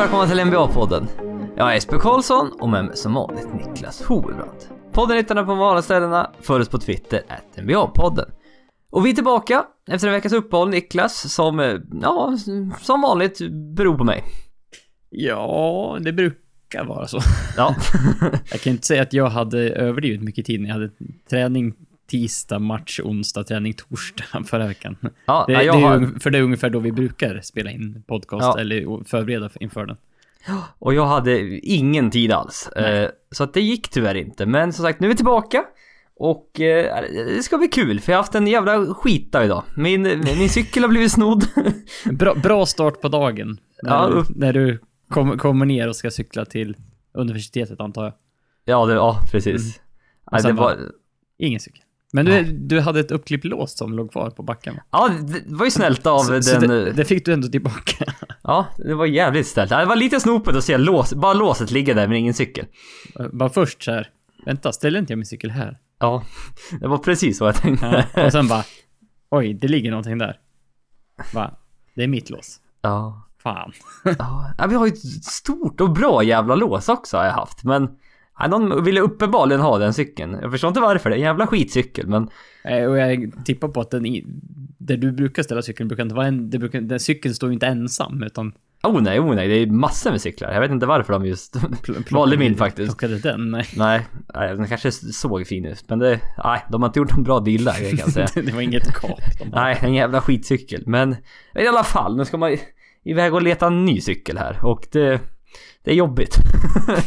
Välkomna till NBA-podden. Jag är Jesper Karlsson och med mig som vanligt Niklas Hovebrant. Podden hittar ni på vanliga ställena, oss på Twitter, NBA-podden. Och vi är tillbaka efter en veckas uppehåll, Niklas, som, eh, ja, som vanligt beror på mig. Ja, det brukar vara så. Ja. Jag kan inte säga att jag hade överdrivet mycket tid när jag hade träning tisdag, match onsdag, träning torsdag förra veckan. ja Det, nej, det har, för det är ungefär då vi brukar spela in podcast Ja. eller förbereda inför den. och jag hade ingen tid alls. Eh, så att det gick tyvärr inte. Men som sagt, nu är vi tillbaka. Och eh, det ska bli kul, för jag har haft en jävla skita idag. Min, min cykel har blivit snodd. Bra, bra start på dagen. När, Ja, du, när du kom, kommer ner och ska cykla till universitetet antar jag. ja, det, ja, precis. Mm. Nej, det var, Ingen cykel. Men du, du hade ett uppklippt lås som låg kvar på backen ja, det var ju snällt av så, den... så det, det fick du ändå tillbaka. Ja, det var jävligt snällt. Det var lite snopet att se lås, bara låset ligga där men ingen cykel. Bara först så här. Vänta, ställer inte jag min cykel här? Ja, det var precis vad jag tänkte. Ja, och sen bara, oj, det ligger någonting där. Va? Det är mitt lås. Ja. Fan. Ja, vi har ju ett stort och bra jävla lås också har jag haft, men ja, någon ville uppenbarligen ha den cykeln. Jag förstår inte varför, det är en jävla skitcykel, men Eh, Och jag tippar på att den i, där du brukar ställa cykeln brukar inte vara en, det brukar, den cykeln står ju inte ensam utan oh nej, oh nej, det är massor med cyklar. Jag vet inte varför de just valde min faktiskt. Plockade den, nej. Nej, nej, den kanske såg fin ut, men det, nej, de har inte gjort en bra deal där kan jag säga. det var inget kap. Nej, en jävla skitcykel. Men i alla fall, nu ska man iväg och leta en ny cykel här och det, det är jobbigt.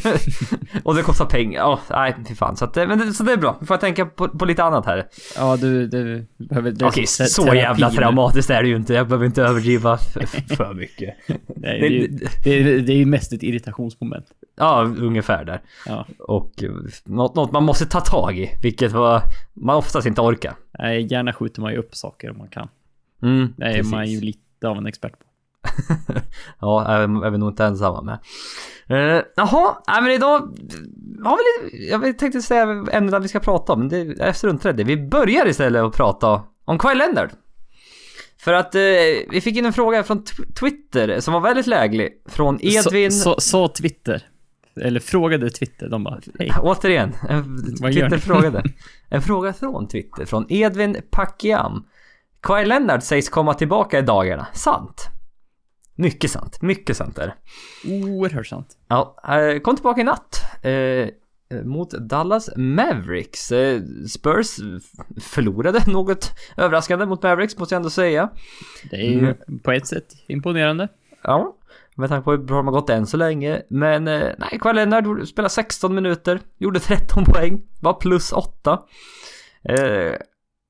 och det kostar pengar. Ja, nej, fy fan. Så, att, det- men det, så det är bra. Nu får jag tänka på, på lite annat här. ja, du, du behöver... Okej, te- så terapi jävla traumatiskt är det ju inte. Jag behöver inte överdriva för, mycket. Nej, det, är ju- det, är- det är mest ett irritationsmoment. Ja, ungefär där. Ja. Och eh, något, något man måste ta tag i, vilket var, man oftast inte orkar. Nej, gärna skjuter man ju upp saker om man kan. Mm, Det är precis. man ju lite av en expert på. Ja, är, är vi nog inte ensamma med. Uh, jaha, nej men idag har vi lite, jag tänkte säga ämnena vi ska prata om, men det är strunt det. Vi börjar istället att prata om Kyle Leonard. För att eh, vi fick in en fråga från tw- Twitter som var väldigt läglig. Från Edvin... Så Twitter. Eller frågade Twitter, de bara, hej. Återigen, en, Twitter frågade. En fråga från Twitter, från Edvin Pakiam. Kyle Leonard sägs komma tillbaka i dagarna. Sant? Mycket sant, mycket sant är det. Oerhört sant. Ja, kom tillbaka i natt. Eh, mot Dallas Mavericks. Eh, Spurs förlorade något överraskande mot Mavericks måste jag ändå säga. Det är ju Mm. på ett sätt imponerande. Ja, med tanke på hur bra de har gått än så länge. Men eh, nej, Kyle Leonard spelade 16 minuter, gjorde 13 poäng, var plus 8. Eh,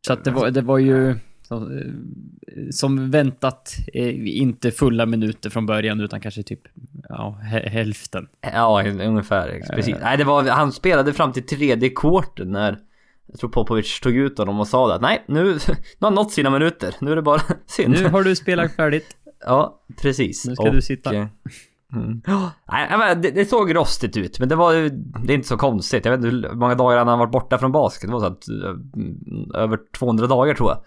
Så att det var, det var ju som, eh, som väntat eh, inte fulla minuter från början utan kanske typ ja, hä- hälften. ja, ungefär. Precis. Nej, det var, han spelade fram till tredje quarten när jag tror Popovic tog ut honom och sa att nej, nu, nu har han nått sina minuter. Nu är det bara synd. Nu har du spelat färdigt. Ja, precis. Nu ska du sitta. eh, Mm. Nej, det, det såg rostigt ut, men det var det är inte så konstigt. Jag vet inte hur många dagar han har varit borta från basket. Det var så att över 200 dagar tror jag.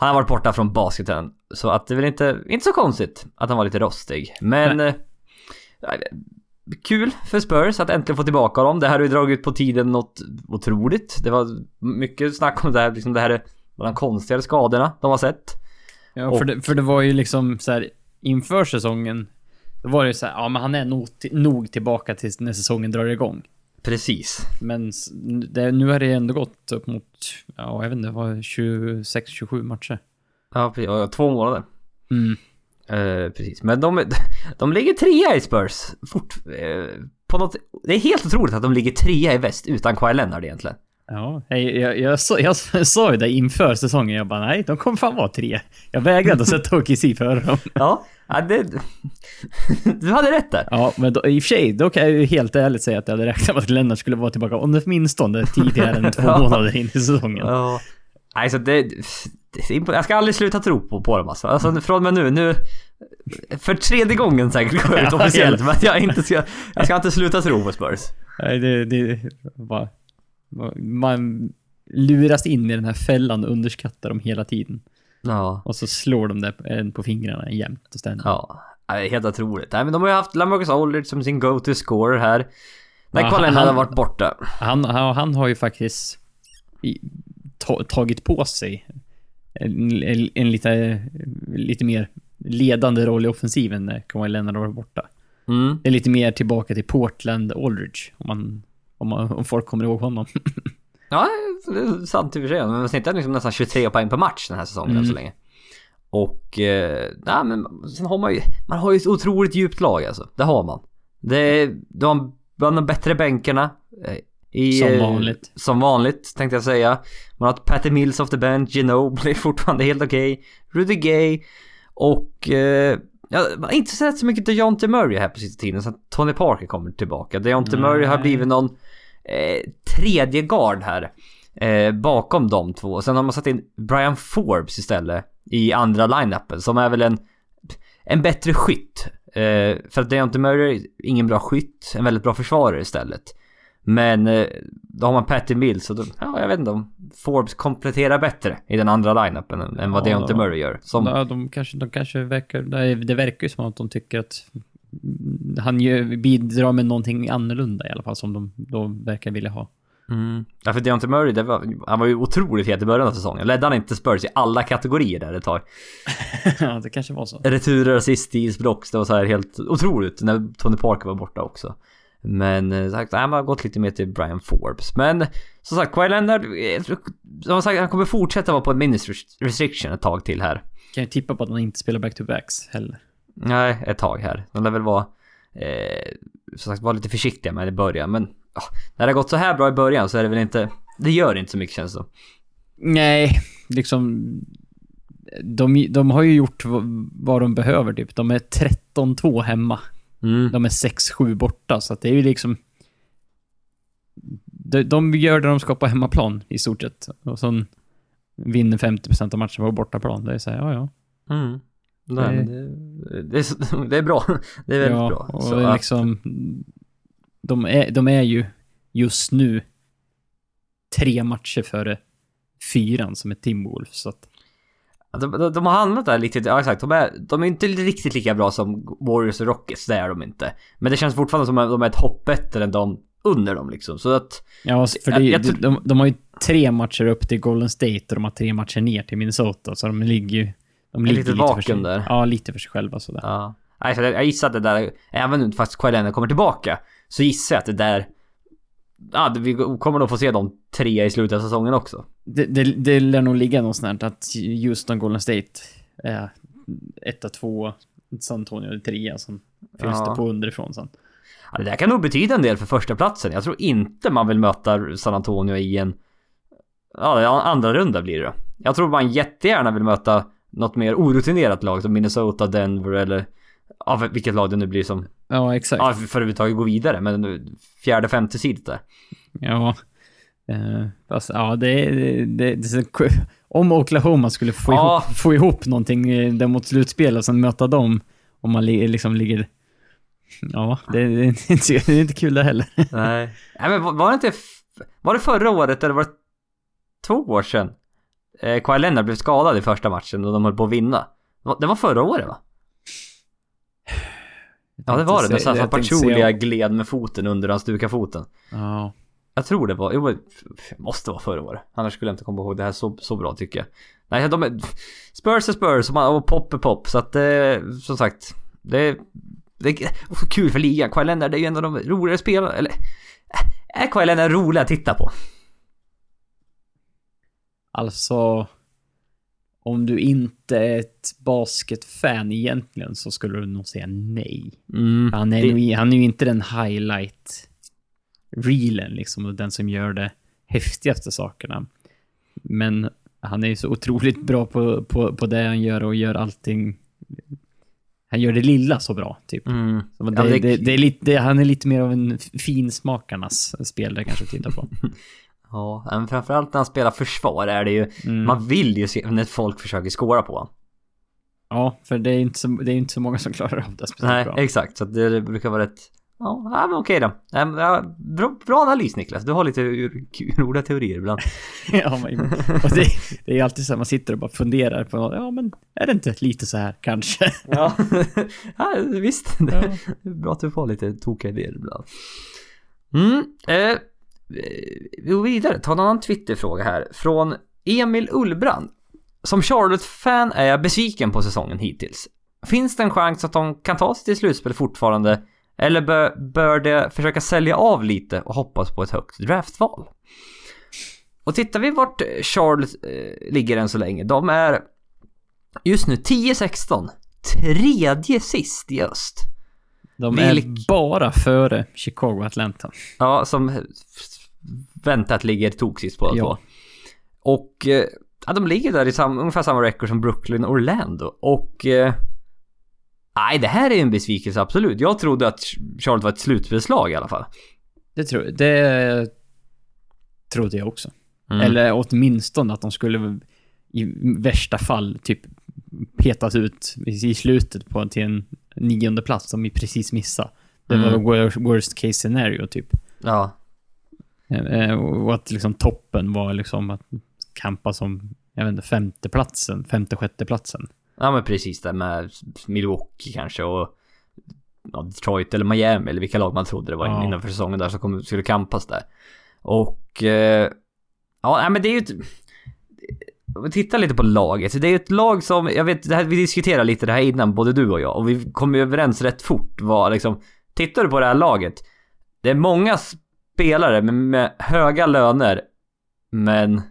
Han har varit borta från basketen. Så att det är väl inte, inte så konstigt att han var lite rostig. Men... Eh, kul för Spurs att äntligen få tillbaka dem. Det här har ju dragit ut på tiden något otroligt. Det var mycket snack om det här, liksom det här är bland de konstigare skadorna de har sett. Ja, Och- för, det, för det var ju liksom så här inför säsongen. Då var det ju så här, ja men han är nog, nog tillbaka tills när säsongen drar igång. Precis. Men det, nu har det ändå gått upp mot, ja jag vet inte, vad 26-27 matcher. Ja, precis. Två månader. Mm. Eh, precis, men de, de ligger trea i Spurs. Fort, eh, på något, det är helt otroligt att de ligger trea i väst utan Kawhi Leonard egentligen. Ja, jag, jag, jag, sa, jag sa ju det inför säsongen, jag bara nej, de kommer fan vara tre. Jag vägrade att sätta OKC före dem. Ja, ja det, du hade rätt där. Ja, men då, i och för sig, då kan jag ju helt ärligt säga att jag hade räknat med att Lennart skulle vara tillbaka åtminstone tidigare än två Ja. månader in i säsongen. Ja. Nej, så det, det Jag ska aldrig sluta tro på, på dem alltså. alltså. Från och med nu, nu... För tredje gången säkert går jag ut officiellt, men jag inte ska... Jag ska inte sluta tro på Spurs. Nej, det, det var, man luras in i den här fällan och underskattar dem hela tiden. Ja. Och så slår de det en på fingrarna jämt och ständigt. Ja. Helt otroligt. Nej, men de har ju haft Lamarcus Aldridge som sin go-to scorer här. När Ja, Leonard har varit borta. Han, han, han har ju faktiskt i, ta, tagit på sig en, en, en lite, lite mer ledande roll i offensiven när Kawhi Leonard varit borta. Mm. Det är lite mer tillbaka till Portland Aldridge, om, man, om, man, om folk kommer ihåg honom. Ja, det är sant i och för sig. Men man snittar liksom nästan 23 poäng per match den här säsongen Mm. än så länge. Och, eh, nej men sen har man ju, man har ju ett otroligt djupt lag alltså. Det har man. Det de har bland de bättre bänkarna. eh, I, Som eh, vanligt. Som vanligt tänkte jag säga. Man har Patty Mills off the bench, Ginobili fortfarande helt okej. Rudy Gay. Och, eh, ja, man har inte sett så mycket DeJounte Murray här på sista tiden sen Tony Parker kommer tillbaka. DeJounte Nej. Murray har blivit någon eh, tredje guard här. Eh, bakom de två. Sen har man satt in Brian Forbes istället i andra line-upen som är väl en, en bättre skytt. Eh, för att Deontay Murray är ingen bra skytt, en väldigt bra försvarare istället. Men eh, då har man Patty Mills och då, ja jag vet inte om Forbes kompletterar bättre i den andra line-upen än, än vad Ja, Deontay Murray gör. Som, Ja, de kanske, de kanske verkar... Det verkar ju som att de tycker att han gör, bidrar med någonting annorlunda i alla fall, som de då verkar vilja ha. Mm. Ja för Deontay Murray, det var, han var ju otroligt het i början av säsongen. Ledde han inte Spurs i alla kategorier där ett tag? ja, det kanske var så. Returer, assist, steals. Det var så här helt otroligt när Tony Parker var borta också. Men eh, sagt, man har gått lite mer till Brian Forbes. Men som sagt, Kawhi Leonard, eh, som sagt, han kommer fortsätta vara på en minus restriction ett tag till här. Kan ju tippa på att han inte spelar back-to-backs heller. Nej, ett tag här. De lär väl vara, eh, som sagt, vara lite försiktiga med det i början. Men ah, när det har gått så här bra i början så är det väl inte, det gör inte så mycket känns det. Nej, liksom... De, de har ju gjort vad, vad de behöver typ. De är 13-2 hemma. Mm. De är 6-7 borta, så att det är ju liksom... De, de gör det de ska på hemmaplan i stort sett. Och sen vinner 50% av matchen på bortaplan. Det är såhär, ja ja. Mm. Nej, Det- det, det, är, det är bra. Det är väldigt ja, bra. Och Så det är att- liksom... De är, de är ju just nu tre matcher före fyran som är Timberwolves. Så att, De, de, de har handlat där lite, ja exakt. De är, de är inte riktigt lika bra som Warriors och Rockets, det är de inte. Men det känns fortfarande som att de är ett hopp bättre än de under dem liksom. Så att, ja, för det, Jag- jag tror- de, de har ju tre matcher upp till Golden State och de har tre matcher ner till Minnesota. Så de ligger ju... De ligger lite vakuum sig, där. Ja, lite för sig själva sådär. ja. Nej, så jag gissar att det där, även fast Leonard kommer tillbaka, så gissar jag att det där, ja, vi kommer nog få se de tre i slutet av säsongen också. Det, det, det lär nog ligga här att Houston Golden State är etta, två, San Antonio är trea, sen fylls det på underifrån sen. Ja, det där kan nog betyda en del för första platsen. Jag tror inte man vill möta San Antonio i en... Ja, andra runda blir det. Jag tror man jättegärna vill möta något mer orutinerat lag som Minnesota, Denver eller... Ja, vilket lag det nu blir som... Ja, exakt. Ja, för överhuvudtaget gå vidare. Men fjärde, femte sidet där. Ja. Eh, fast, ja, det, det, det, det Om Oklahoma skulle få, Ja. ihop, få ihop någonting eh, där mot slutspel och sen möta dem, om man li, liksom ligger... Ja, det, det, är inte, det är inte kul det heller. Nej. Nej men var, det inte... Var det förra året eller var det två år sedan? Eh, Kawhi Leonard blev skadad i första matchen och de höll på att vinna. Det var- förra året va? Ja det var det. När Pachulia gled med foten under hans duka foten. Ja. Jag tror det var, jo måste vara förra året. Annars skulle jag inte komma ihåg det här så, så bra tycker jag. Nej, de är, Spurs är Spurs och pop är pop. Så att eh, som sagt, det, det är också kul för ligan. Kawhi Leonard är ju en av de roligare spelarna, eller är Kawhi Leonard rolig att titta på? Alltså, om du inte är ett basketfan egentligen så skulle du nog säga nej. Mm, Han är, det- nog, han är ju inte den highlight reelen liksom, och den som gör det häftigaste sakerna. Men han är ju så otroligt bra på, på, på det han gör och gör allting. Han gör det lilla så bra, typ. Mm. Så det, Ja, det- det, är lite, han är lite mer av en finsmakarnas spelare kanske att titta på. Ja, men framförallt när han spelar försvar är det ju, Mm. man vill ju se när folk försöker skåra på honom. Ja, för det är inte så, det är inte så många som klarar av det speciellt Nej, bra. exakt. Så det, det brukar vara rätt Ja, ja men okej då. Ja, bra, bra analys Niklas. Du har lite roliga teorier ibland. ja, men, och det, det är ju alltid så att man sitter och bara funderar på, ja men är det inte lite så här kanske? ja, ja visst. Det är bra att du får lite tokiga idéer ibland. Mm, eh, vi går vidare, ta en annan Twitterfråga här. Från Emil Ullbrand. Som Charlotte-fan är jag besviken på säsongen hittills. Finns det en chans att de kan ta sig till slutspel fortfarande? Eller bör, bör det försöka sälja av lite och hoppas på ett högt draftval? Och tittar vi vart Charlotte eh, ligger än så länge. De är just nu 10-16. Tredje sist i öst. De Vilk... är bara före Chicago och Atlanta. Ja, som väntat ligger toksist på ja. Och eh, ja, de ligger där i sam, ungefär samma record som Brooklyn och Orlando. Och... Eh, nej, det här är en besvikelse absolut. Jag trodde att Charlotte var ett slutspelslag i alla fall. Det, tro, det trodde jag också. Mm. Eller åtminstone att de skulle i värsta fall typ petas ut i slutet på till en nionde plats som vi precis missade. Det mm. var worst case scenario typ. Ja. Eh, och att liksom toppen var liksom att kampa som, jag vet inte, femteplatsen, femte, sjätte platsen. Ja men precis det med Milwaukee kanske och ja, Detroit eller Miami eller vilka lag man trodde det var ja. innanför säsongen där som kom, skulle kampas där. Och eh, ja, men det är ju ett... Om vi tittar lite på laget, det är ju ett lag som, jag vet, det här, vi diskuterade lite det här innan, både du och jag, och vi kom ju överens rätt fort var liksom, tittar du på det här laget, det är många spelare med, med höga löner, men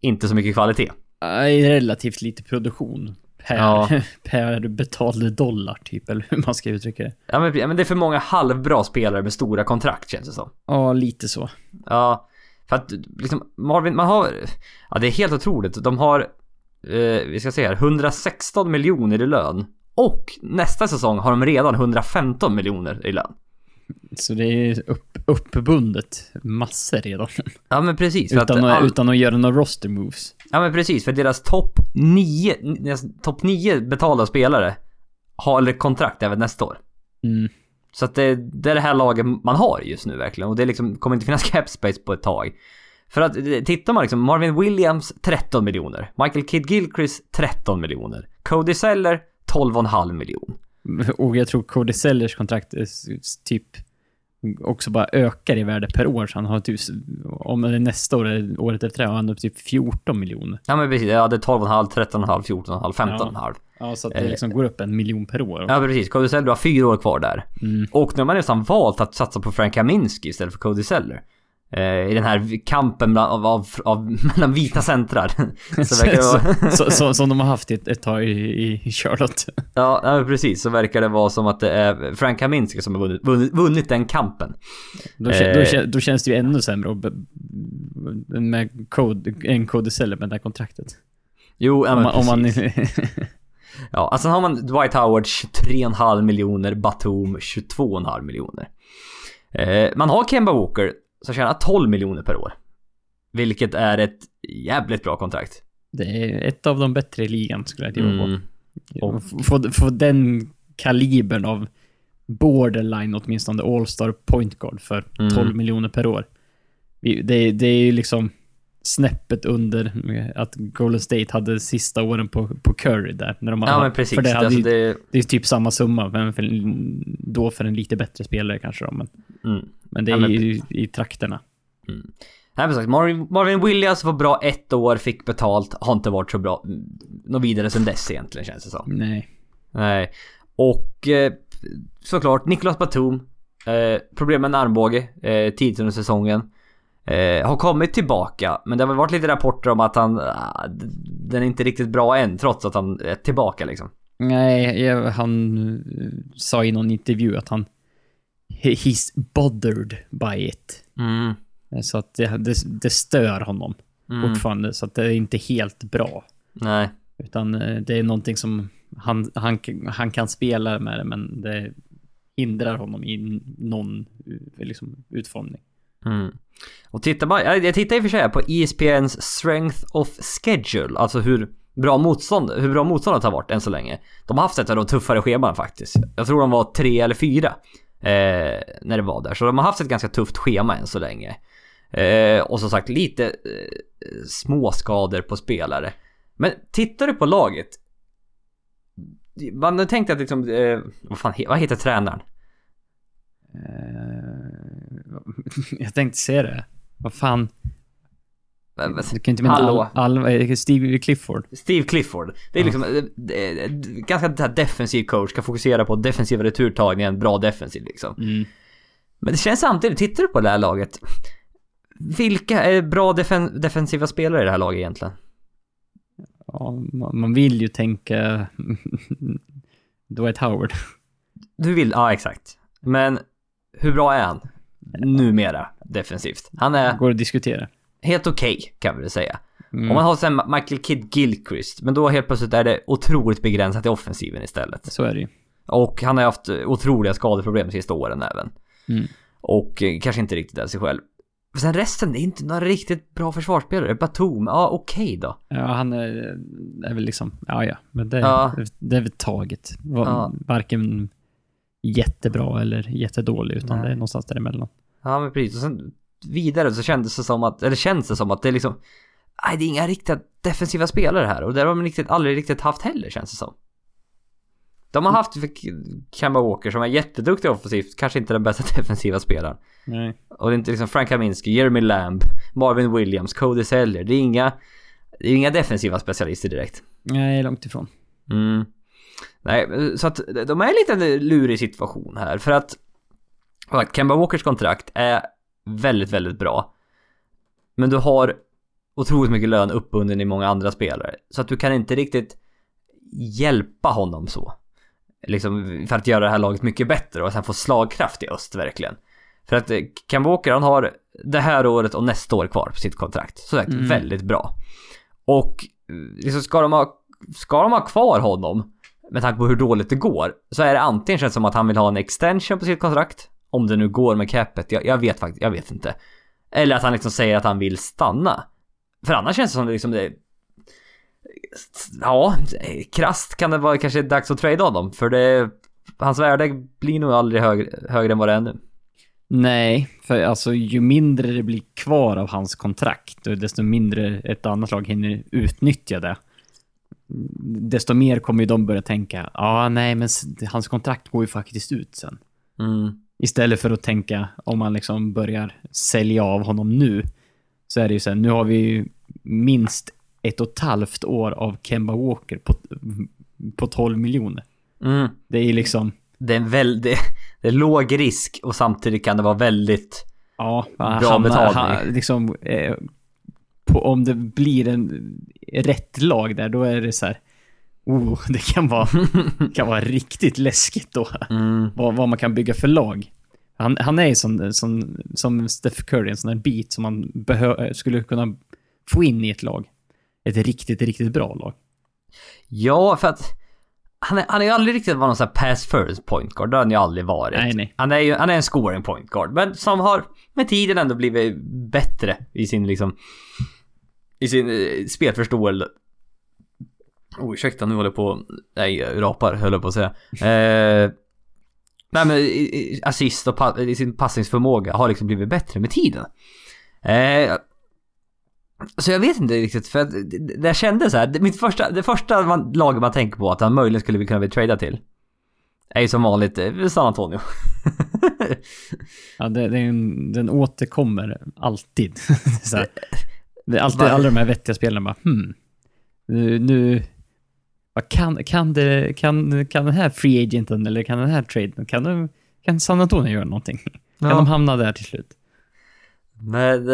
inte så mycket kvalitet. Nej, relativt lite produktion. Per, ja. per betald dollar typ, eller hur man ska uttrycka det. Ja men, men det är för många halvbra spelare med stora kontrakt känns det som. Ja, lite så. Ja, för att liksom Marvin, man har... Ja, det är helt otroligt. De har, eh, vi ska se här, 116 miljoner i lön. Och nästa säsong har de redan 115 miljoner i lön. Så det är upp, uppbundet massor redan. Ja men precis. Utan, att, all... utan att göra några roster moves. Ja men precis, för deras topp 9, deras topp 9 betalda spelare har kontrakt även nästa år. Mm. Så att det, det, är det här laget man har just nu verkligen. Och det liksom, kommer inte finnas cap space på ett tag. För att tittar man liksom, Marvin Williams 13 miljoner. Michael Kidd Gilchrist 13 miljoner. Cody Seller 12,5 miljoner. Och jag tror Cody Sellers kontrakt typ också bara ökar i värde per år. Så han har typ, om det är nästa år eller året efter det, har han upp typ 14 miljoner. Ja men precis, ja det är 12,5, 13,5, 14,5, 15,5. Ja. ja, så att det liksom går upp en miljon per år. Också. Ja precis, Cody Seller har fyra år kvar där. Mm. Och nu har man nästan valt att satsa på Frank Kaminski istället för Cody Seller. Eh, i den här kampen av, av, av, mellan vita centrar. så verkar vara... så, så, som de har haft ett, ett tag i, i Charlotte. ja, ja, precis. Så verkar det vara som att det är Frank Kaminski som har vunnit, vunnit, vunnit den kampen. Då, eh, då, då, känns det ju ännu sämre med code, en Codicell med det här kontraktet. Jo, ja, men om man, precis. Om man... ja, alltså har man Dwight Howard 23,5 miljoner, Batum 22,5 miljoner. Eh, man har Kemba Walker som tjänar 12 miljoner per år. Vilket är ett jävligt bra kontrakt. Det är ett av de bättre i ligan skulle jag tippa mm. på. Och få, få den kalibern av borderline åtminstone All-star point guard för 12 mm. miljoner per år. Det, det är ju liksom snäppet under att Golden State hade sista åren på, på Curry där. När de ja, men precis. För det, hade, alltså det... det är typ samma summa, men för, då för en lite bättre spelare kanske då. Men, mm. men det är ja, men... ju i, trakterna. Mm. Nej, men sagt, Marvin, Marvin Williams var bra ett år, fick betalt, har inte varit så bra något vidare sen dess egentligen känns det som. Nej. Nej. Och eh, såklart Niklas Batum. Eh, problem med en armbåge eh, tidigt under säsongen. Eh, har kommit tillbaka, men det har varit lite rapporter om att han... Ah, den är inte riktigt bra än, trots att han är tillbaka liksom. Nej, han eh, sa i någon intervju att han... He's bothered by it. Mm. Eh, så att det, det, det stör honom mm. fortfarande, så att det är inte helt bra. Nej. Utan eh, det är någonting som han, han, han kan spela med det, men det hindrar honom i någon liksom, utformning. Mm. Och titta bara, jag tittar i och för sig på ESPNs Strength of Schedule, alltså hur bra motstånd, hur bra motståndet har varit än så länge. De har haft ett av de tuffare scheman faktiskt. Jag tror de var tre eller fyra Eh, när det var där. Så de har haft ett ganska tufft schema än så länge. Eh, och som sagt lite eh, små skador på spelare. Men tittar du på laget. Man tänkte att liksom, eh, vad fan vad heter tränaren? Eh, Eh, jag tänkte se det. Vad fan. Eh, Du kan inte mena Hallå. all, all, eh, Steve Clifford. Steve Clifford. Det är Ja. liksom eh, det är ganska defensiv coach, ska fokusera på defensiva returtagningen, bra defensiv liksom. Mm. Men det känns samtidigt, tittar du på det här laget. Vilka är bra defen defensiva spelare i det här laget egentligen? Ja, man man vill ju tänka Dwight Howard. Du vill, ja exakt. Men hur bra är han? Numera defensivt. Han är Går att diskutera. helt okej kan vi väl säga. Mm. Om man har sen Michael Kidd Gilchrist, men då helt plötsligt är det otroligt begränsat i offensiven istället. Så är det ju. Och han har haft otroliga skadeproblem de sista åren även. Mm. Och eh, kanske inte riktigt är sig själv. Sen resten, det är inte några riktigt bra försvarsspelare. Batum, ja okej då. Ja, han är, är väl liksom, ja ja, men det, Ja. det är väl taget. Va- Ja. Varken jättebra eller jättedålig, utan Nej. det är någonstans däremellan. Ja men precis. Och sen vidare så kändes det som att, eller känns det som att det är liksom, nej det är inga riktiga defensiva spelare här. Och det har de riktigt, aldrig riktigt haft heller känns det som. De har haft Kemba Walker som är jätteduktig offensivt, kanske inte den bästa defensiva spelaren. Nej. Och det är inte liksom Frank Kaminsky, Jeremy Lamb, Marvin Williams, Cody Seller. Det är inga, det är inga defensiva specialister direkt. Nej, långt ifrån. Mm. Nej, så att de är i en lite lurig situation här för att Kemba Walkers kontrakt är väldigt, väldigt bra. Men du har otroligt mycket lön uppbunden i många andra spelare. Så att du kan inte riktigt hjälpa honom så. Liksom för att göra det här laget mycket bättre och sen få slagkraft i öst verkligen. För att eh, Kemba Walker han har det här året och nästa år kvar på sitt kontrakt. Så sagt, Mm. väldigt bra. Och eh, liksom ska de ha ska de ha kvar honom med tanke på hur dåligt det går så är det antingen känns som att han vill ha en extension på sitt kontrakt om det nu går med capet. Jag, jag vet faktiskt, jag vet inte. Eller att han liksom säger att han vill stanna. För annars känns det som det liksom det Ja, krasst kan det vara kanske dags att trada honom för det hans värde blir nog aldrig högre, högre än vad det är nu. Nej, för alltså ju mindre det blir kvar av hans kontrakt, och desto mindre ett annat lag hinner utnyttja det. Desto mer kommer ju de börja tänka, ja, ah, nej, men hans kontrakt går ju faktiskt ut sen. Mm. Istället för att tänka, om man liksom börjar sälja av honom nu, så är det ju så här, nu har vi ju minst ett och ett halvt år av Kemba Walker på, på 12 miljoner. Mm. Det är ju liksom, Det är en väldigt, det är låg risk och samtidigt kan det vara väldigt ja, Bra betalning. han, liksom, eh, på, om det blir en rätt lag där, då är det så här, oh, det kan vara, kan vara riktigt läskigt då. mm. vad, vad man kan bygga för lag. Han, han är ju som, som, som Steph Curry, en sån där bit som man behö, skulle kunna få in i ett lag. Ett riktigt, riktigt bra lag. Ja, för att han är, han är ju aldrig riktigt varit någon sån här pass first point guard. Det har han ju aldrig varit. Nej, nej. Han är ju han är en scoring point guard. Men som har med tiden ändå blivit bättre i sin liksom... I sin eh, spelförståelse. Oh, ursäkta, nu håller jag på... Nej, rapar höll jag på att säga. Eh, nej men assist och pa, sin passningsförmåga har liksom blivit bättre med tiden. Eh, så jag vet inte riktigt för att det, jag kände så här, mitt första, det första man, laget man tänker på att han möjligen skulle kunna bli tradad till. Är ju som vanligt eh, San Antonio. Ja, det, det en, den återkommer alltid. så här. Det är alltid alla de här vettiga spelarna bara, hmm. Nu, nu kan, kan, det, kan, kan den här free agenten eller kan den här traden, kan, de, kan San Antonio göra någonting? Kan Ja. de hamna där till slut? Men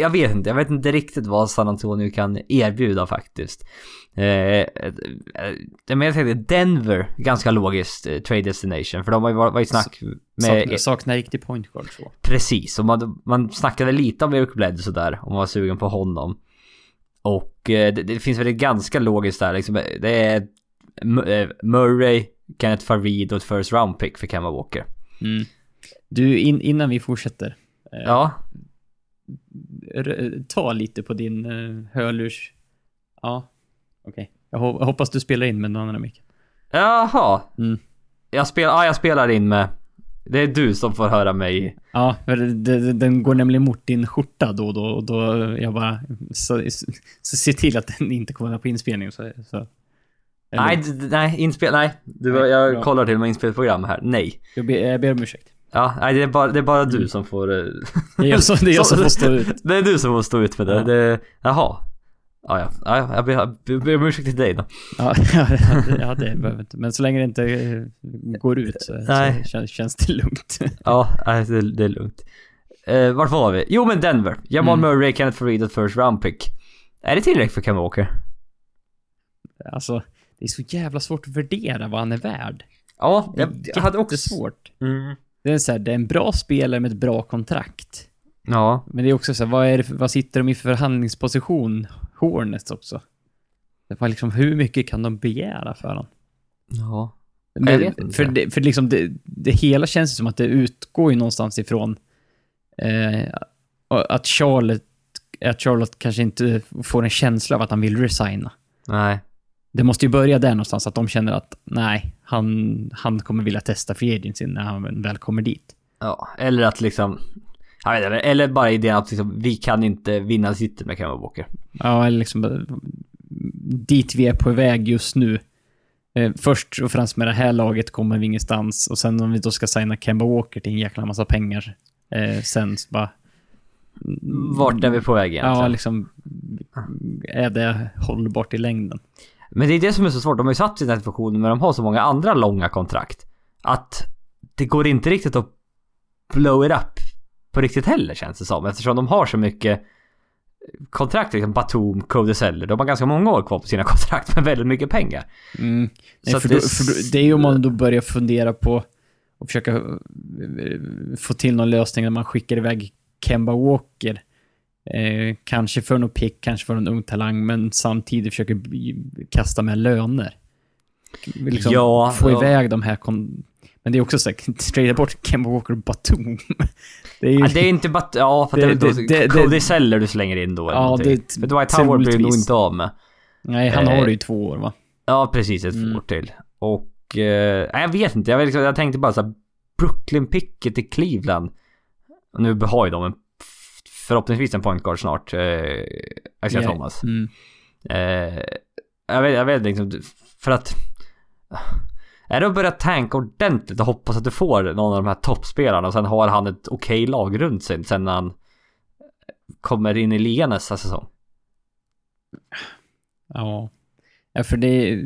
jag vet inte, jag vet inte riktigt vad San Antonio kan erbjuda faktiskt. Eh, eh, men jag tänkte Denver, ganska logiskt eh, trade destination. För de har ju varit, varit i snack med... Saknar, saknar riktig point guard så. Precis, och man, man snackade lite om Eric Bledsoe där, om man var sugen på honom. Och eh, det, det finns väl ett ganska logiskt där liksom. Det är eh, Murray, Kenneth Farid och ett first round pick för Kemba Walker. Mm. Du, in, innan vi fortsätter. eh, Ja, ta lite på din hörlurs... Ja, okej. Jag, ho- jag hoppas du spelar in med den andra micken. jaha. Mm. Jag, spel, ja, jag spelar in med Det är du som får höra mig. Ja, för den går nämligen mot din skjorta då och då och då jag bara... Så, så se till att den inte kommer på inspelning så... så Nej, nej, inspel... Nej. Du, Nej, jag bra. kollar till och med inspelprogram här. Nej. Jag ber, jag ber om ursäkt. Ja, nej, det är bara, det är bara du Mm. som får... eh, Det är jag som, det är jag som får stå ut. Det är du som får stå ut med det. Ja. det jaha. Ja, ja. ja ja, jag ber, om ursäkt till dig då. Ja, ja, det behöver inte. Men så länge det inte eh, går ut så, Nej. så känns, känns det lugnt. Ja, det, det är lugnt. Eh, vart var vi? Jo men Denver. Jamal Mm. Murray, Kenneth Farid first round pick. Är det tillräckligt för Kemba Walker? Alltså, det är så jävla svårt att värdera vad han är värd. Ja, jag, jag hade också... jättesvårt. Mm. Det är, så här, det är en bra spelare med ett bra kontrakt. Ja. Men det är också så här, vad, är det, vad sitter de i för förhandlingsposition? Hornets också. Det var liksom, hur mycket kan de begära för honom? Ja. Men. För, det, för liksom det, det hela känns som att det utgår ju någonstans ifrån eh, att Charlotte, att Charlotte kanske inte får en känsla av att han vill resigna. Nej. Det måste ju börja där någonstans, att de känner att nej, han, han kommer vilja testa free agency när han väl kommer dit. Ja, eller att liksom... Jag vet inte, eller bara idén att liksom, vi kan inte vinna sitter med Kemba Walker. Ja, eller liksom dit vi är på väg just nu. Eh, först och främst med det här laget kommer vi ingenstans och sen om vi då ska signa Kemba Walker till en jäkla massa pengar eh, sen så bara... Vart är vi på väg egentligen? Ja, liksom... Är det hållbart i längden? Men det är det som är så svårt. De har ju satt sig i den här situationen men de har så många andra långa kontrakt. Att det går inte riktigt att blow it up på riktigt heller känns det som. Eftersom de har så mycket kontrakt. Liksom Batum, Cody Seller. De har ganska många år kvar på sina kontrakt med väldigt mycket pengar. Mm. Nej, för, att då, det- för det är ju om man då börjar fundera på och försöka eh, få till någon lösning när man skickar iväg Kemba Walker. Eh, kanske för någon pick, kanske för en ung talang, men samtidigt försöker kasta med löner. Liksom Ja, få ja. iväg de här... Kon- men det är också så här, straight bort Kemba Walker Batum. det är ju... Ja, det är inte bara... Ja, för Det- det, det, det- Cody Seller du slänger in då eller Ja, någonting. det- För Dwight Howard blir du nog inte av med. Nej, han eh, har ju två år va? Ja, precis. Ett Mm. år till. Och... Eh, jag vet inte. Jag, vet, liksom- jag tänkte bara så här, Brooklyn Picket i Cleveland. Och nu har ju de en, förhoppningsvis en point guard snart. Eh, Isaiah Ja, Thomas. Mm. Eh, jag vet, jag vet liksom, för att... Är det att börja tanka ordentligt och hoppas att du får någon av de här toppspelarna och sen har han ett okej lag runt sig sen när han kommer in i ligan nästa säsong? Ja. ja, för det.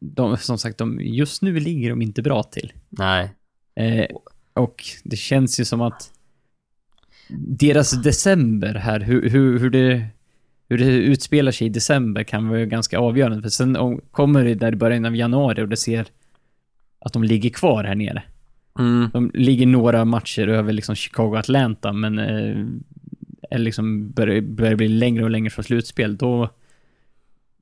De, som sagt, de, just nu ligger de inte bra till. Nej. Eh, och det känns ju som att deras december här, hur, hur, hur, det, hur det utspelar sig i december kan vara ganska avgörande. För sen om, kommer det där i början av januari och det ser att de ligger kvar här nere. Mm. De ligger några matcher över liksom Chicago och Atlanta, men eh, är liksom börjar, börjar bli längre och längre från slutspel, då,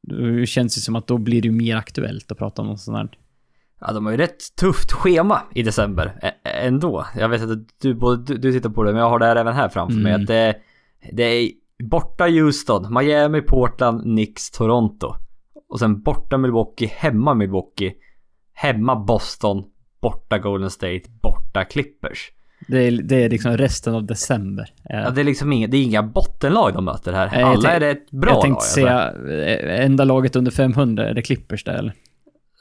då känns det som att då blir det mer aktuellt att prata om något sånt här. Ja, de har ju rätt tufft schema i december ä- ändå. Jag vet att du, både, du, du tittar på det, men jag har det här även här framför mig. Mm. Att det, det är borta Houston, Miami, Portland, Knicks, Toronto. Och sen borta Milwaukee, hemma Milwaukee, hemma Boston, borta Golden State, borta Clippers. Det är, det är liksom resten av december. Ja, det är liksom inga, det är inga bottenlag de möter här. Jag Alla är det ett bra jag tänkte lag. alltså. säga, eh, enda laget under 500, är det Clippers där eller?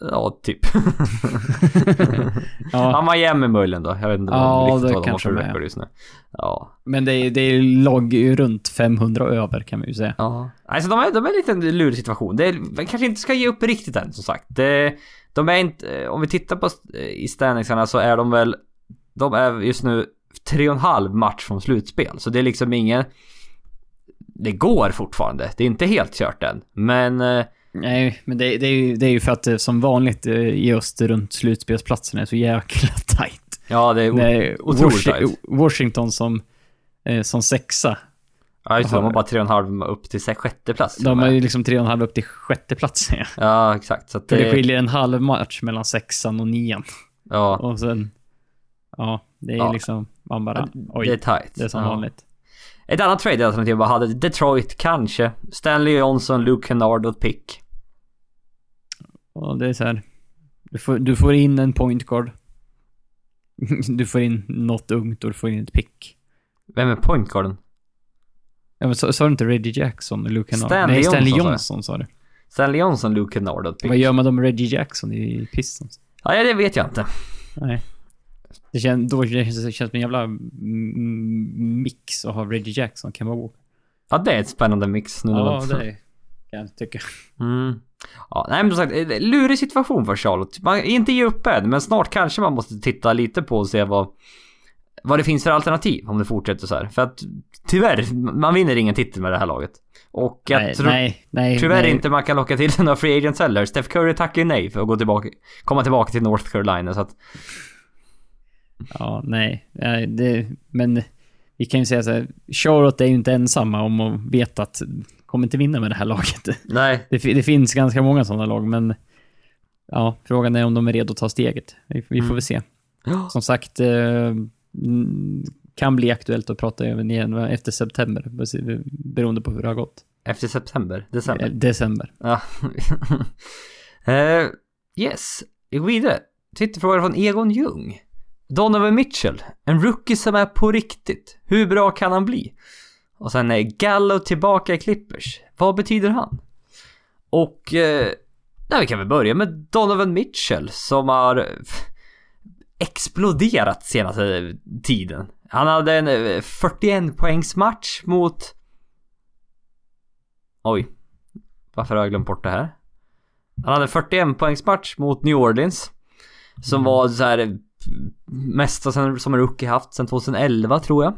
Ja, typ. Ja, ja, Miami möjligen då. Jag vet inte Ja, vad, riktigt vad de har för record just nu. Ja. men det är, det är lag runt 500 och över kan man ju säga. Ja. Alltså de är, de är en liten lurig situation. Det är, man kanske inte ska ge upp riktigt än som sagt. Det, de är inte, om vi tittar på i standingsarna så är de väl, de är just nu tre och en halv match från slutspel. Så det är liksom ingen, det går fortfarande. Det är inte helt kört än. Men eh, Nej, men det, det, är ju, det är ju för att det som vanligt eh, i öst runt slutspelsplatserna är så jäkla tight. ja, det är, Det är otroligt tight. Washington som, eh, som sexa. ja, just det, de har bara tre och en halv upp till sjätte plats. De har ju liksom tre och en halv upp till sjätte platsen. Ja. Ja, exakt. Så det det, skiljer en halv match mellan sexan och nian. ja, Och sen... Ja, det är Ja. liksom... Man bara... Oj, det är det är, tight. som ja. vanligt. Ett annat trade-alternativ bara hade Detroit kanske. Stanley Johnson, Luke Kennard och pick. Och det är så här... Du får, du får in en point guard. du får in något ungt och du får in ett pick. Vem är pointguarden? Ja, men sa du inte Reggie Jackson och Luke Kennard? Stanley Nej, Stanley Johnson, Johnson sa du. Stanley Johnson, Luke Kennard och pick. Vad gör man då med Reggie Jackson i Pistons? Ja, det vet jag inte. Nej. Det känns, då känns det känns som en jävla mix att ha Reggie Jackson och Kemba Walker. Ja, det är ett spännande mix nu. Ja, det kan jag tycka. Mm. Ja, nej men som sagt, eh, lurig situation för Charlotte. Man inte ge upp än, men snart kanske man måste titta lite på och se vad, vad det finns för alternativ om det fortsätter så här. För att tyvärr, man vinner ingen titel med det här laget. Och jag Nej, tror nej, nej. tyvärr nej. inte man kan locka till några free agents heller. Steph Curry tackar ju nej för att gå tillbaka, komma tillbaka till North Carolina så att Ja, nej. nej det, men vi kan ju säga så här. Charlotte är ju inte ensamma om att veta att kommer inte vinna med det här laget. nej. Det, det finns ganska många sådana lag, men ja, frågan är om de är redo att ta steget. Vi, vi får Mm. väl se. Som sagt, eh, kan bli aktuellt att prata även igen efter september, beroende på hur det har gått. Efter september, december. Eh, December. Ja. Eh, yes, vi går vidare. Twitterfråga från Egon Ljung. Donovan Mitchell, en rookie som är på riktigt. Hur bra kan han bli? Och sen är Gallo tillbaka i Clippers. Vad betyder han? Och... Eh, nej, vi kan väl börja med Donovan Mitchell som har eh, exploderat senaste tiden. Han hade en eh, 41 poängs match mot... Oj. Varför har jag glömt bort det här? Han hade 41 poängs match mot New Orleans. Som var så här mesta sen, som en rookie haft sen 2011 tror jag.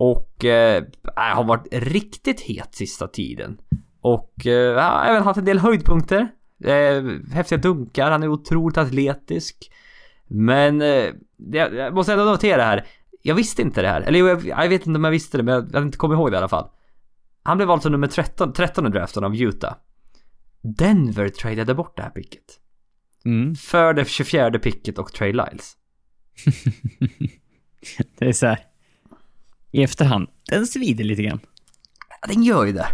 Och eh, har varit riktigt het sista tiden. Och eh, har även haft en del höjdpunkter. Eh, häftiga dunkar, han är otroligt atletisk. Men eh, jag, måste ändå notera här. Jag visste inte det här. Eller jag, jag vet inte om jag visste det, men jag, hade inte kommit ihåg det i alla fall. Han blev alltså nummer 13, 13 i draften av Utah. Denver tradade bort det här picket. Mm. För det 24 picket och Trey Lyles. Det är så här. I efterhand, den svider lite grann. Ja, den gör ju det.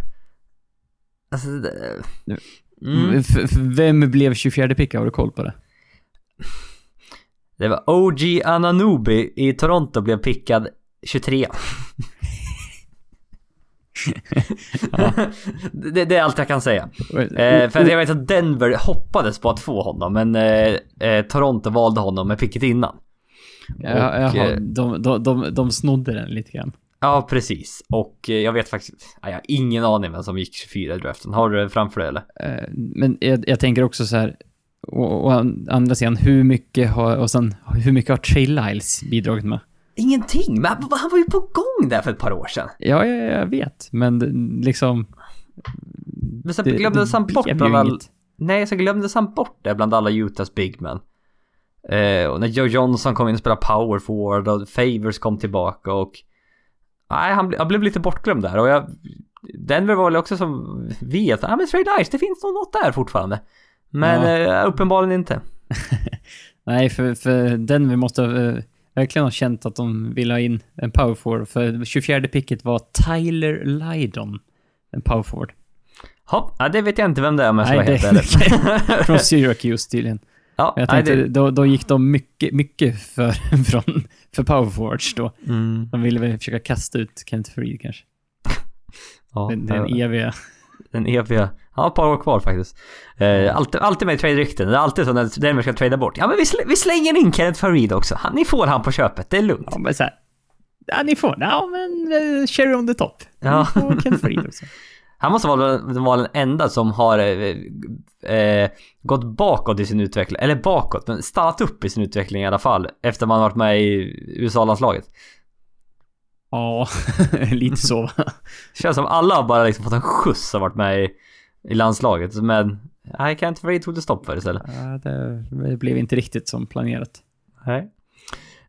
Alltså, det... Mm. F- vem blev 24 picka? Har du koll på det? Det var OG Ananubi i Toronto blev pickad 23. det, det är allt jag kan säga. Eh, för jag vet att Denver hoppades på att få honom, men eh, eh, Toronto valde honom med picket innan. Ja, och, jaha, eh, de, de, de, de snodde den lite grann. Ja, precis. Och eh, jag vet faktiskt... Ja, jag har ingen aning vem som gick 24 i draften. Har du det framför dig eller? Eh, Men jag, jag tänker också så här, å, å andra sidan, hur mycket har, och sen, hur mycket har Trey Lyles bidragit med? Ingenting! Men han han var ju på gång där för ett par år sedan. Ja, ja, jag vet, men liksom... Men sen glömdes han bort bland ju all... inget. Nej, så glömdes han bort det bland alla Utahs big men. Eh, och när Joe Johnson kom in och spelade power forward och Favors kom tillbaka och... Nej, han, han blev lite bortglömd där och jag... Denver var väl också som vi att, ja men Trey Dice, det finns nog något där fortfarande. Men eh, uppenbarligen inte. Nej, för, för den vi måste eh, verkligen ha känt att de vill ha in en power forward. För 24 picket var Tyler Lydon, en power forward. Hopp, ja, det vet jag inte vem det är om jag ska vara helt ärlig. Från Syracuse tydligen. Ja, Jag nej, tänkte, det... då, då gick de mycket, mycket för, från, för power forwards då. Mm, De ville väl försöka kasta ut Kent Freed kanske. ja, Den, den eviga. Den eviga. Han har ett par år kvar faktiskt. Eh, alltid, alltid med trade-rykten. Det är alltid så när Denver ska trada bort. Ja men vi, sl- vi slänger in Kenneth Farid också. Han, ni får han på köpet, det är lugnt. Ja, men så här. Ja, ni får. Ja, men uh, cherry on the top. Ja. Ni får Kent Freed också. Han måste vara, den- vara den enda som har eh, eh, gått bakåt i sin utveckling. Eller bakåt, men stannat upp i sin utveckling i alla fall. Efter man varit med i USA-landslaget. Ja, lite så va? Känns som alla har bara liksom fått en skjuts och varit med i, i landslaget. Men nej, Kenneth Farid tog det stopp för istället. Ja, det, det blev inte riktigt som planerat. Nej.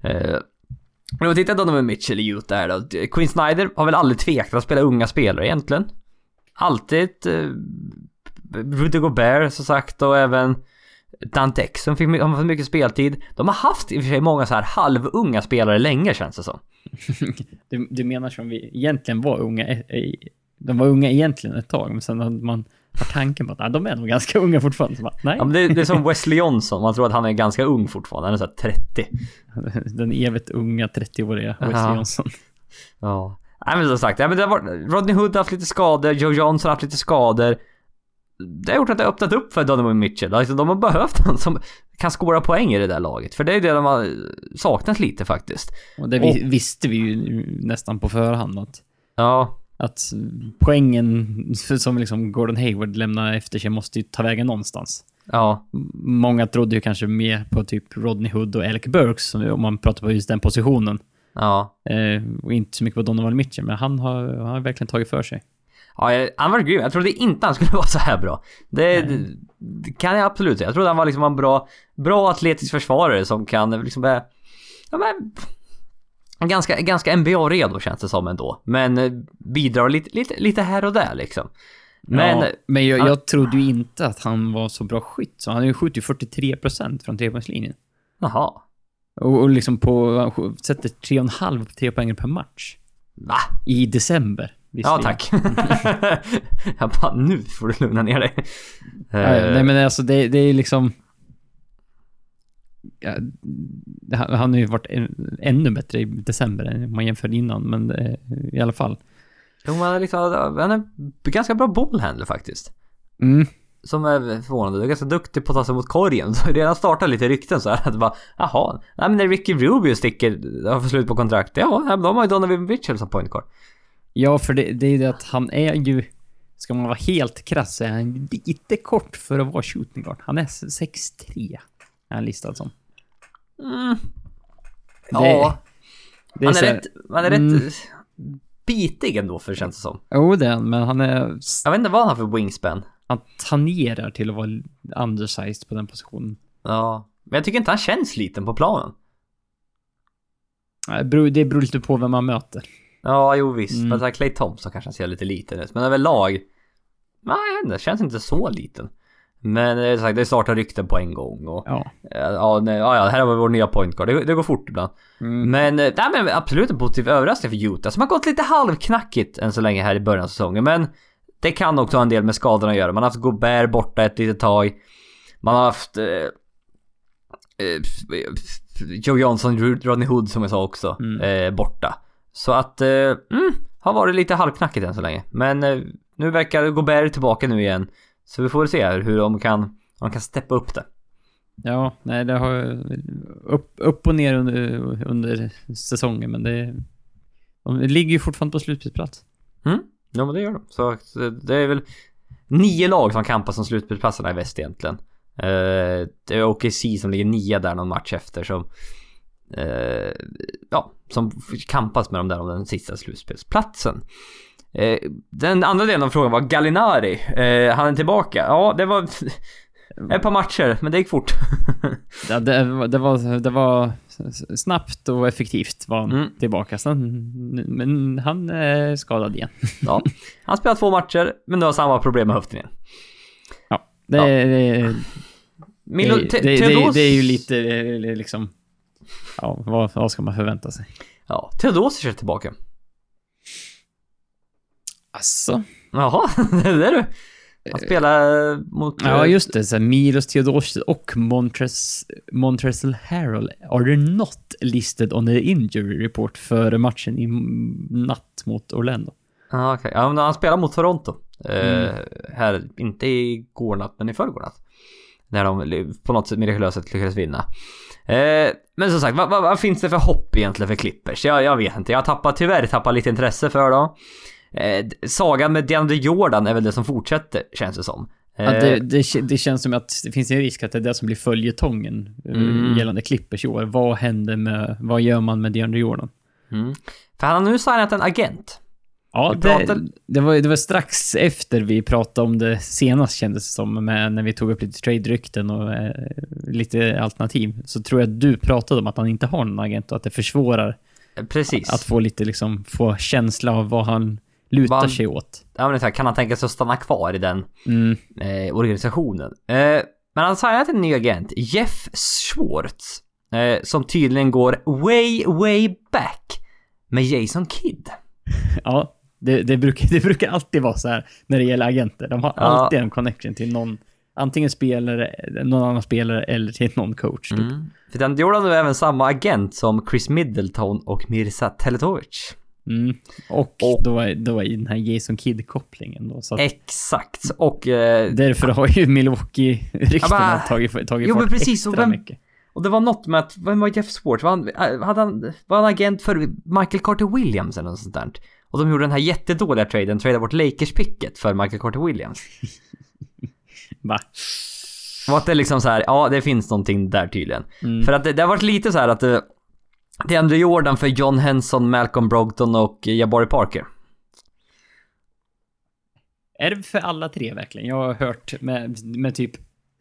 Eh, men om vi tittar då med Mitchell i Utah här då. Quinn Snyder har väl aldrig tvekat att spela unga spelare egentligen. Alltid eh, Rudy Gobert som sagt och även Dante Exum fick my- har fått mycket speltid. De har haft i och för sig många så här halvunga spelare länge känns det som. Du, du menar som vi egentligen var unga? eh, De var unga egentligen ett tag, men sen hade man har tanken på att ah, de är nog ganska unga fortfarande. Bara, nej, Ja, men det, det är som Wesley Johnson, man tror att han är ganska ung fortfarande. Han är såhär 30. den evigt unga 30-åriga Wesley. Johnson. Ja. Nej men som sagt, ja, men det har varit, Rodney Hood har haft lite skador, Joe Johnson har haft lite skador. Det har gjort att det har öppnat upp för Donovan Mitchell. Alltså, de har behövt någon som kan skåra poäng i det där laget. För det är det de har saknat lite faktiskt. Och det vi, visste vi ju nästan på förhand att, Ja, att poängen som liksom Gordon Hayward lämnar efter sig måste ju ta vägen någonstans. ja, Många trodde ju kanske mer på typ Rodney Hood och Alec Burks, om man pratar på just den positionen. Ja. Eh, och inte så mycket på Donovan Mitchell, men han har, han har verkligen tagit för sig. Ja, jag- han var grym. Jag trodde inte han skulle vara så här bra. Det, det, det kan jag absolut säga. Jag trodde han var liksom en bra, bra atletisk försvarare som kan liksom börja... Ja men... Ganska, ganska NBA-redo känns det som ändå. Men eh, bidrar lite, lite, lite här och där liksom. Men... ja, men jag, han- jag trodde ju inte att han var så bra skytt, så han har ju skjutit 43% från trepoängslinjen. Jaha. Och, och liksom på, sätter 3,5 på trepoängare per match. Va? I december. Ja tack. jag bara, nu får du lugna ner dig. Nej men alltså det, det är liksom... Ja, han har ju varit ännu bättre i december än om man jämför innan, men eh, i alla fall. Jo, men liksom, han är ganska bra bollhandler faktiskt. Mm. Som är förvånande. Du är ganska duktig på att ta sig mot korgen. Så redan startar lite rykten så här att bara, jaha, nej men när Ricky Rubio sticker, har fått slut på kontrakt, ja, de har ju Donovan Mitchell som point guard. Ja, för det, det är ju det att han är ju... Ska man vara helt krass så är han lite kort för att vara shooting guard. Han är 6'3. Är han listad som. Mm. Det- Ja, Det han så är här- rätt, han är Mm. rätt bitig ändå för det känns det som. Jo, det är han, men han är... Jag vet inte vad han har för wingspan. Han tangerar till att vara undersized på den positionen. Ja, men jag tycker inte han känns liten på planen. Det beror, det beror lite på vem man möter. Ja, jo visst. Mm. Men Clay Thompson kanske ser lite liten ut. Men överlag, nej jag vet inte, känns inte så liten. Men det, är sagt, det startar rykten på en gång och Ja. eh, ja, nej, ja, här har vi vår nya point guard. Det, det går fort ibland. Mm. Men, eh, nej, men absolut en positiv överraskning för Utah som har gått lite halvknackigt än så länge här i början av säsongen. Men det kan också ha en del med skadorna att göra. Man har haft Gobert borta ett litet tag. Man har haft eh, eh, Joe Johnson, Rodney Hood som jag sa också, Mm. eh, borta. Så att, eh, mm, har varit lite halvknackigt än så länge. Men eh, nu verkar Gobert tillbaka nu igen. Så vi får väl se hur de kan, om de kan steppa upp det. Ja, nej det har upp, upp och ner under, under säsongen, men det... De ligger ju fortfarande på slutspelsplats. Mm, ja men det gör de. Så det är väl nio lag som kampas om slutspelsplatserna i väst egentligen. Eh, det är OKC som ligger nia där någon match efter som... Eh, ja, som kampas med dem där om den sista slutspelsplatsen. Eh, den andra delen av frågan var Gallinari. Eh, han är tillbaka. Ja, det var ett par matcher, men det gick fort. Ja, det, var- det, var, det var snabbt och effektivt var han Mm. tillbaka. Sen, men han är skadad igen. ja, han spelar två matcher, men nu har samma problem med höften igen. Ja, det, Ja. det, Milo, det, Te- det, det, Theodos- det är ju lite eh, liksom... Ja, vad, vad ska man förvänta sig? Ja, Theodosic är tillbaka. Alltså. Jaha, det är du. Han spelar mot... Ja, eh, just det. Så Milos Theodosic och Montres, Montrezl Harrell are not listed on the injury report för matchen i natt mot Orlando. Ja, okej. Ja, han spelar mot Toronto. Eh, Mm. här, inte igår natt, men i förrgår natt. När de på något sätt mirakulöst lyckades vinna. Eh, men som sagt, vad, vad, vad finns det för hopp egentligen för Clippers? Jag, jag vet inte. Jag har tappat, tyvärr tappat lite intresse för dem. Eh, sagan med DeAndre Jordan är väl det som fortsätter, känns det som. Eh, det, det, det känns som att det finns en risk att det är det som blir följetongen eh, Mm. gällande Clippers i år. Vad händer med... Vad gör man med DeAndre Jordan? mm. För han har nu signat en agent. Ja, det, det, var, det var strax efter vi pratade om det senast kändes det som, med, när vi tog upp lite trade-rykten och eh, lite alternativ. Så tror jag att du pratade om att han inte har någon agent och att det försvårar Eh, Precis. att få lite liksom, få känsla av vad han lutar han- sig åt. Ja, men så här, kan han tänka sig att stanna kvar i den Mm. eh, organisationen. Eh, men han signat en ny agent, Jeff Schwartz. Eh, som tydligen går way, way back med Jason Kidd. Ja, Det, det, brukar, det brukar alltid vara så här när det gäller agenter. De har Ja. alltid en connection till någon, antingen spelare, någon annan spelare eller till någon coach. Typ. Mm. För den Jordan är även samma agent som Chris Middleton och Mirza Teletovic. Mm. Och, Och- då var, då var den här Jason Kidd-kopplingen då. Så att Exakt. Och, eh, därför har ju Milwaukee-ryktena tagit, tagit Jo, fart precis, och extra vem- mycket. och det var något med att, vem var Jeff Swartz? Var han, äh, hade han, var han agent för Michael Carter Williams eller något sånt där? Och de gjorde den här jättedåliga traden, tradade bort Lakers-picket för Michael Carter Williams. Va? Och att det liksom så här, ja det finns någonting där tydligen. Mm. För att det, det har varit lite så här att det, är Andrew Jordan för John Henson, Malcolm Brogdon och Jabari Parker. Är det för alla tre verkligen? Jag har hört med, med typ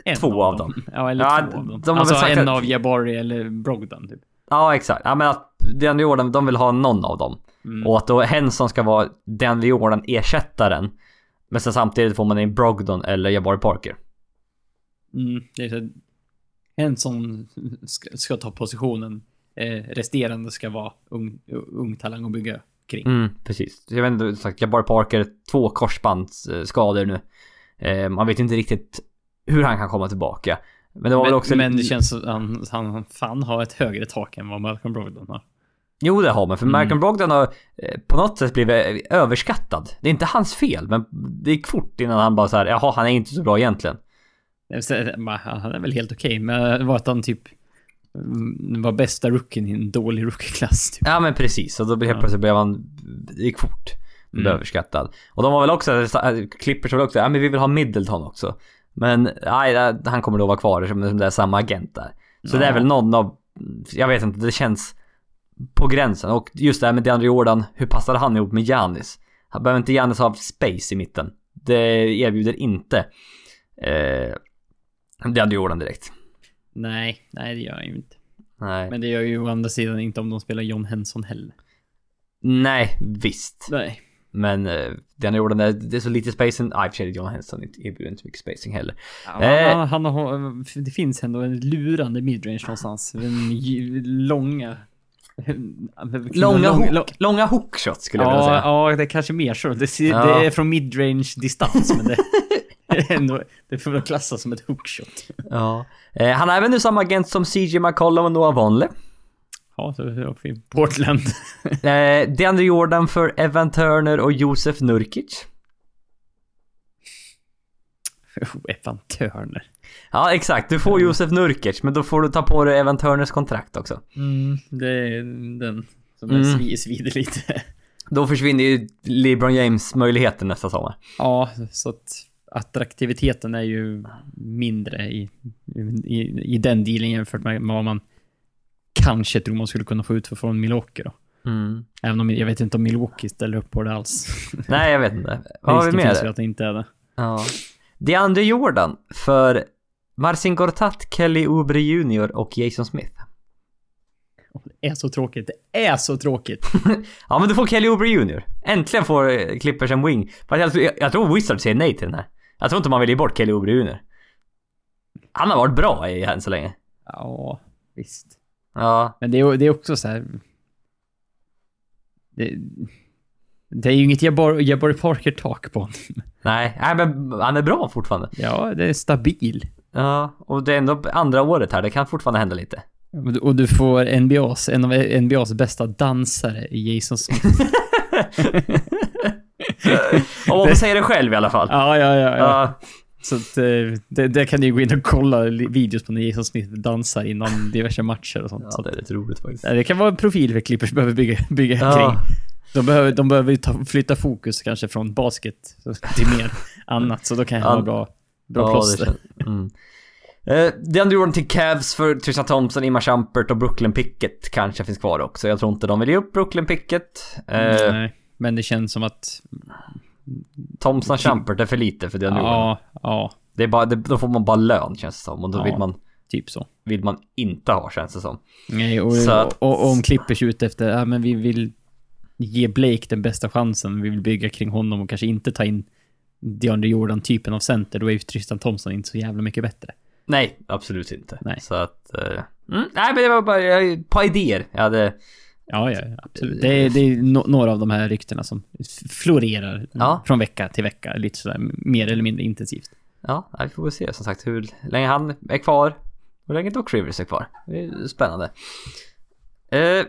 en Två av Ja, eller Ja, två av dem. de alltså en att- av Jabari eller Brogdon typ. Ja exakt, ja men att DeAndre Jordan, de vill ha någon av dem. Mm. Och att då Henson ska vara DeAndre Jordan ersättaren. Men sen samtidigt får man in Brogdon eller Jabari Parker. Mm, det är så en som ska, ska ta positionen. Eh, resterande ska vara ung, ung talang att bygga kring. Mm, precis. Jag vet inte, sagt, Jabari Parker, två korsbandsskador nu. Eh, man vet inte riktigt hur han kan komma tillbaka. Men det var men, väl också... men det känns som att han, han fan har ett högre tak än vad Malcolm Brogdon har. Jo, det har man. För Mm. Malcolm Brogdon har eh, på något sätt blivit överskattad. Det är inte hans fel, men det gick fort innan han bara så här, jaha, han är inte så bra egentligen. Han är väl helt okej, men det var att han typ mm, var bästa rookien i en dålig rookieklass. Typ. Ja men precis, och då helt plötsligt blev han, det gick fort. Blev Mm. överskattad. Och de var väl också, Clippers var väl också, ja men vi vill ha Middleton också. Men nej, han kommer då vara kvar som, som det är samma agent där. Så Ja. det är väl någon av, jag vet inte, det känns på gränsen. Och just det här med DeAndre Jordan, hur passar han ihop med? Han behöver inte Giannis ha space i mitten. Det erbjuder inte eh, DeAndre Jordan direkt. Nej, nej det gör han ju inte. Nej. Men det gör ju å andra sidan inte om de spelar John Henson heller. Nej, visst. Nej. Men eh, den gjorde det, det är så lite spacing. Nej, för John Henson erbjuder inte mycket spacing heller. Ja, Eh. han, har, det finns ändå en lurande midrange någonstans. Ju- långa... Långa, lång- hook, långa hookshots skulle jag vilja Ja, säga. ja, det är kanske mer så. Det, det är från midrange distans, men det, ändå, det får väl klassas som ett hookshot. Ja. Eh, han är även nu samma agent som CJ McCollum och Noah Vonleh. Ja, så är vi i Portland. Eh, DeAndre Jordan för Evan Turner och Josef Nurkic. Oh, Evan Turner. Ja, exakt. Du får Josef Nurkic, men då får du ta på dig Evan Turners kontrakt också. Mm, det är den som Mm. mm. svider lite. Då försvinner ju LeBron James-möjligheten nästa sommar. Ja, så att attraktiviteten är ju mindre i, i, i den dealen jämfört med vad man kanske tror man skulle kunna få ut för från Milwaukee då. Mm. Även om jag vet inte om Milwaukee ställer upp på det alls. Nej, jag vet inte. Vad har vi Risken finns ju mer? att det inte är det. Ja. DeAndre Jordan för Marcin Gortat, Kelly Oubre Jr och Jason Smith. Det är så tråkigt. Det är så tråkigt. Ja men du får Kelly Oubre Jr. Äntligen får Clippers en wing. Jag, jag, jag tror Wizards säger nej till den här. Jag tror inte man vill ge bort Kelly Jr. Han har varit bra i än så länge. Ja, visst. Ja. Men det är, det är också så här. Det, det är ju inget Jabari, Parker-tak på honom. Nej, nej men han är bra fortfarande. Ja, det är stabil. Ja, och det är ändå andra året här. Det kan fortfarande hända lite. Och du- Och du får NBAs, en av NBAs bästa dansare i Jason Smith. Om man säga det själv i alla fall. Ja, ja, ja. ja. Ja. Så att, eh, det, det kan ju gå in och kolla videos på när Jason Smith dansar innan diverse matcher och sånt. Ja, det är rätt roligt faktiskt. det kan vara en profil för Clippers behöver bygga, bygga Ja. kring. De behöver, de behöver ta, flytta fokus kanske från basket till mer annat, så då kan det Ja. vara bra, bra Ja, det plåster. känns- mm. Eh, DeAndre Jordan till Cavs för Tristan Thompson, Imma Champert och Brooklyn Pickett kanske finns kvar också. Jag tror inte de vill ge upp Brooklyn Pickett. Eh, Nej, men det känns som att... Thompson Champert är för lite för DeAndre Jordan. Ja, ja, Det är bara, det, då får man bara lön känns det som. Och då Ja. vill, man, typ så. vill man inte ha känns det som. Nej, och, Så att- och, och om Clippers är ute efter, ja men vi vill ge Blake den bästa chansen, vi vill bygga kring honom och kanske inte ta in DeAndre Jordan-typen av center, då är ju Tristan Thompson inte så jävla mycket bättre. Nej, absolut inte. Nej. Så att... eh, mm, nej men det var bara ett par idéer jag hade Ja, ja, absolut. Det är, det är no några av de här ryktena som florerar Ja. från vecka till vecka, lite sådär mer eller mindre intensivt. Ja, vi får väl se som sagt hur länge han är kvar. och Hur länge Doc Rivers är kvar. Det är spännande. Eh,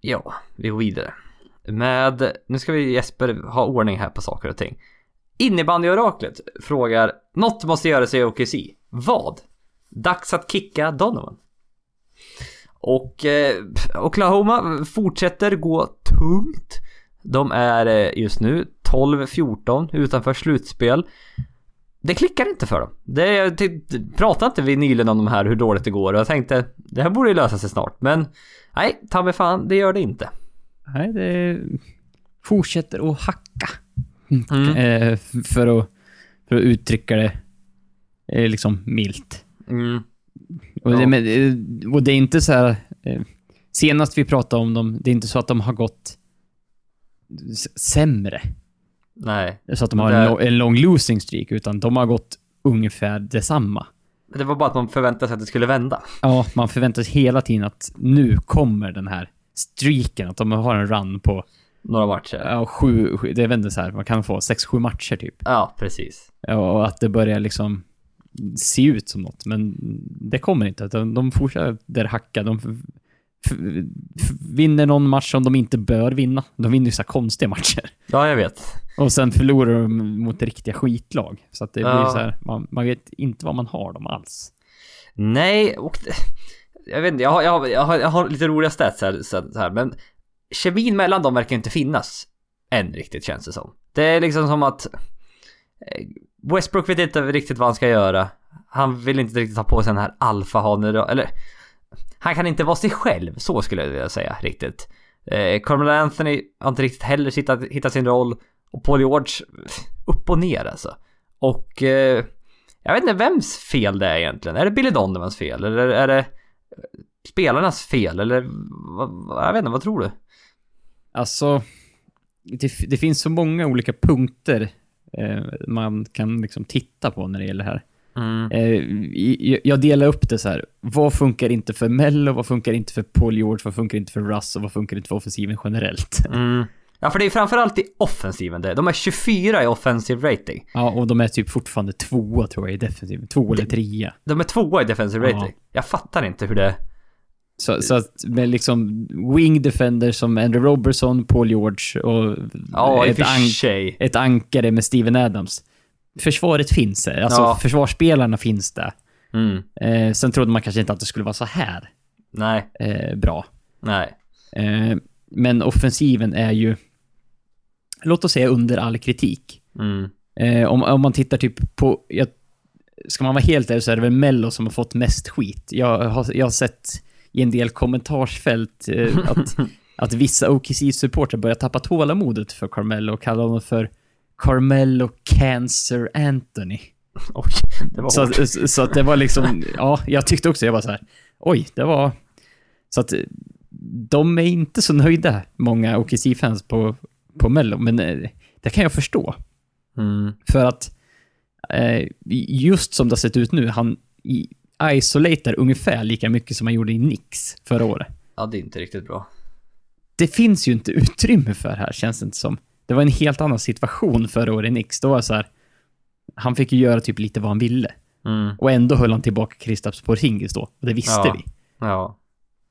ja, vi går vidare. Med, nu ska vi Jesper ha ordning här på saker och ting. Innebandyoraklet frågar, något måste göras i OKC. Vad? Dags att kicka Donovan. Och eh, Oklahoma fortsätter gå tungt. De är eh, just nu 12-14 utanför slutspel. Det klickar inte för dem. Det, det pratade inte vi nyligen om de här hur dåligt det går och jag tänkte det här borde ju lösa sig snart. Men nej, ta mig fan, det gör det inte. Nej, det fortsätter att hacka. Mm. Eh, f- för, att, för att uttrycka det eh, liksom milt. Mm. Och, Ja. det, men, eh, och det är inte så här... Eh, senast vi pratade om dem, det är inte så att de har gått sämre. Nej, Så att de har Det- en, lång losing streak, utan de har gått ungefär detsamma. det var bara att man förväntade sig att det skulle vända. Ja, man förväntar sig hela tiden att nu kommer den här streaken, att de har en run på Några matcher. ja, sju, sju, det är väl så här, man kan få sex, sju matcher typ. Ja, precis. Ja, Och att det börjar liksom se ut som något, men det kommer inte. De, de fortsätter hacka. De vinner någon match som de inte bör vinna. De vinner ju så konstiga matcher. Ja, jag vet. Och sen förlorar de mot riktiga skitlag. Så att det Ja. blir så här, man, man vet inte vad man har dem alls. Nej, och jag vet inte, jag har, jag har, jag har, jag har lite roliga stats här, så så här, men kemin mellan dem verkar inte finnas än riktigt känns det som. Det är liksom som att eh, Westbrook vet inte riktigt vad han ska göra. Han vill inte riktigt ta på sig den här alfahanen, eller han kan inte vara sig själv, så skulle jag vilja säga riktigt. Eh, Carmelo Anthony har inte riktigt heller hittat, hittat sin roll och Paul George upp och ner alltså. Och eh, jag vet inte vems fel det är egentligen. Är det Billy Donovans fel eller är det spelarnas fel eller vad, jag vet inte, vad tror du? Alltså, det, det finns så många olika punkter man kan liksom titta på när det gäller det här. Mm. Eh, jag delar upp det så här. Vad funkar inte för Mello? Vad funkar inte för Paul George? Vad funkar inte för Russ? Och vad funkar inte för offensiven generellt? Mm. Ja, för det är framförallt i offensiven det. De är 24 i offensive rating. Ja, och de är typ fortfarande tvåa tror jag i defensiven. Två eller trea. De är tvåa i defensive Ja. rating. Jag fattar inte hur det... Så, så att med liksom wing defenders som Andrew Robertson, Paul George och Ja, ett, an- ett ankare med Steven Adams. Försvaret finns där. Alltså Ja. försvarsspelarna finns där. Mm. Eh, sen trodde man kanske inte att det skulle vara så här Nej, eh, bra. nej. Eh, men offensiven är ju, låt oss säga under all kritik. Mm. Eh, om, om man tittar typ på, jag, ska man vara helt ärlig så är det väl Mello som har fått mest skit. Jag har, jag har sett i en del kommentarsfält eh, att, att vissa OKC-supportrar börjar tappa tålamodet för Carmelo och kallar honom för Carmelo Cancer Anthony. Oj, det var Så, att- så, så att det var liksom, ja, jag tyckte också, jag var så här, oj, det var... Så att de är inte så nöjda, många OKC-fans på, på Mello, men eh, det kan jag förstå. Mm. För att eh, just som det har sett ut nu, han i, isolatar ungefär lika mycket som han gjorde i Nix förra året. Ja, det är inte riktigt bra. Det finns ju inte utrymme för här, känns det inte som. Det var en helt annan situation förra året i Nix. Då var det så här, han fick ju göra typ lite vad han ville. Mm. Och ändå höll han tillbaka Kristaps Porzingis då. Och det visste Ja. vi. Ja.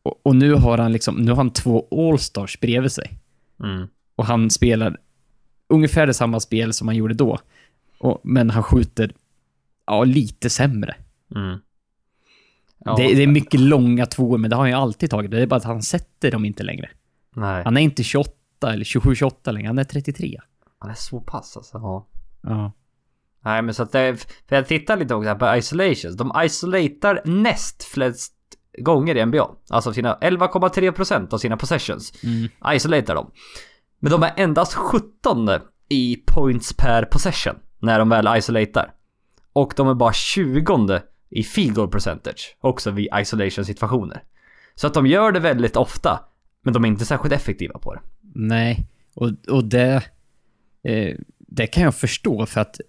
Och, och nu har han liksom, nu har han två All-Stars bredvid sig. Mm. Och han spelar ungefär det samma spel som han gjorde då. Och, men han skjuter, ja, lite sämre. Mm. Ja, Det, det är mycket långa tvåor, men det har han ju alltid tagit. Det är bara att han sätter dem inte längre. Nej, Han är inte 28 eller 27-28 längre, han är 33. han är så pass alltså. Ja. Ja. Nej men så att det, för jag tittar lite också här på isolations. De isolatar näst flest gånger i NBA. Alltså sina 11,3% av sina possessions. Mm. Isolatar de. Men de är endast 17 i points per possession. När de väl isolatar. Och de är bara 20 i field goal percentage. Också vid isolation situationer. Så att de gör det väldigt ofta. Men de är inte särskilt effektiva på det. Nej, och, och det, eh, det kan jag förstå för att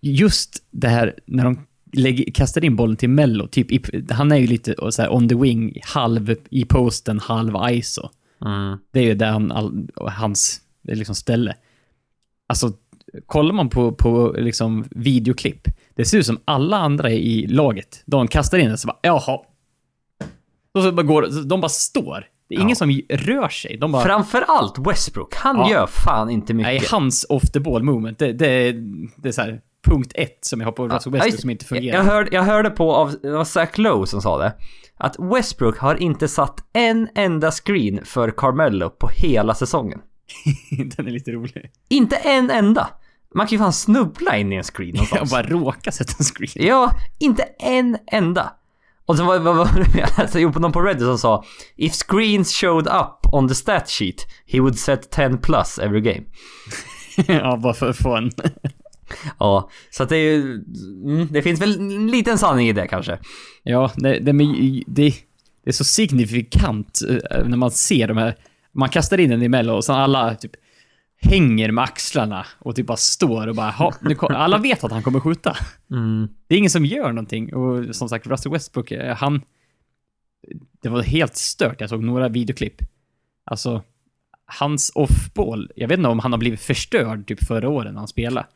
just det här när de lägger, kastar in bollen till Mello, typ i, han är ju lite så här on the wing, halv i posten, halv ISO. Mm. Det är ju där han, all, hans liksom ställe. Alltså, kollar man på, på liksom videoklipp, det ser ut som alla andra i laget. De kastar in den så bara, jaha. Och så bara går, de bara står. Det är ingen Ja. som rör sig. De bara, Framförallt Westbrook. Han Ja. gör fan inte mycket. nej, hans off the ball movement, det, det, är- det är så här punkt ett som jag har på Russell Ja, Westbrook just- som inte fungerar. jag, hörde, jag hörde på av, det var Zach Lowe som sa det. Att Westbrook har inte satt en enda screen för Carmelo på hela säsongen. Den är lite rolig. Inte en enda! Man kan ju fan snubbla in i en screen Jag någonstans. bara råkar sätta en screen. Ja, inte en enda. Och så var vad var det alltså, jo, någon på Reddit som sa If screens showed up on the stat sheet he would set 10 plus every game. ja, bara för en... Ja, så att det är ju... Mm, det finns väl en liten sanning i det kanske. Ja, det, det, det, det är så signifikant eh, när man ser de här... Man kastar in den emellan och sen alla typ hänger med axlarna och typ bara står och bara "Ha, nu kom, Alla vet att han kommer skjuta. Mm. Det är ingen som gör någonting och som sagt, Russell Westbrook, eh, han... Det var helt stört. Jag såg några videoklipp. Alltså, hans off-ball, jag vet inte om han har blivit förstörd typ förra året när han spelade.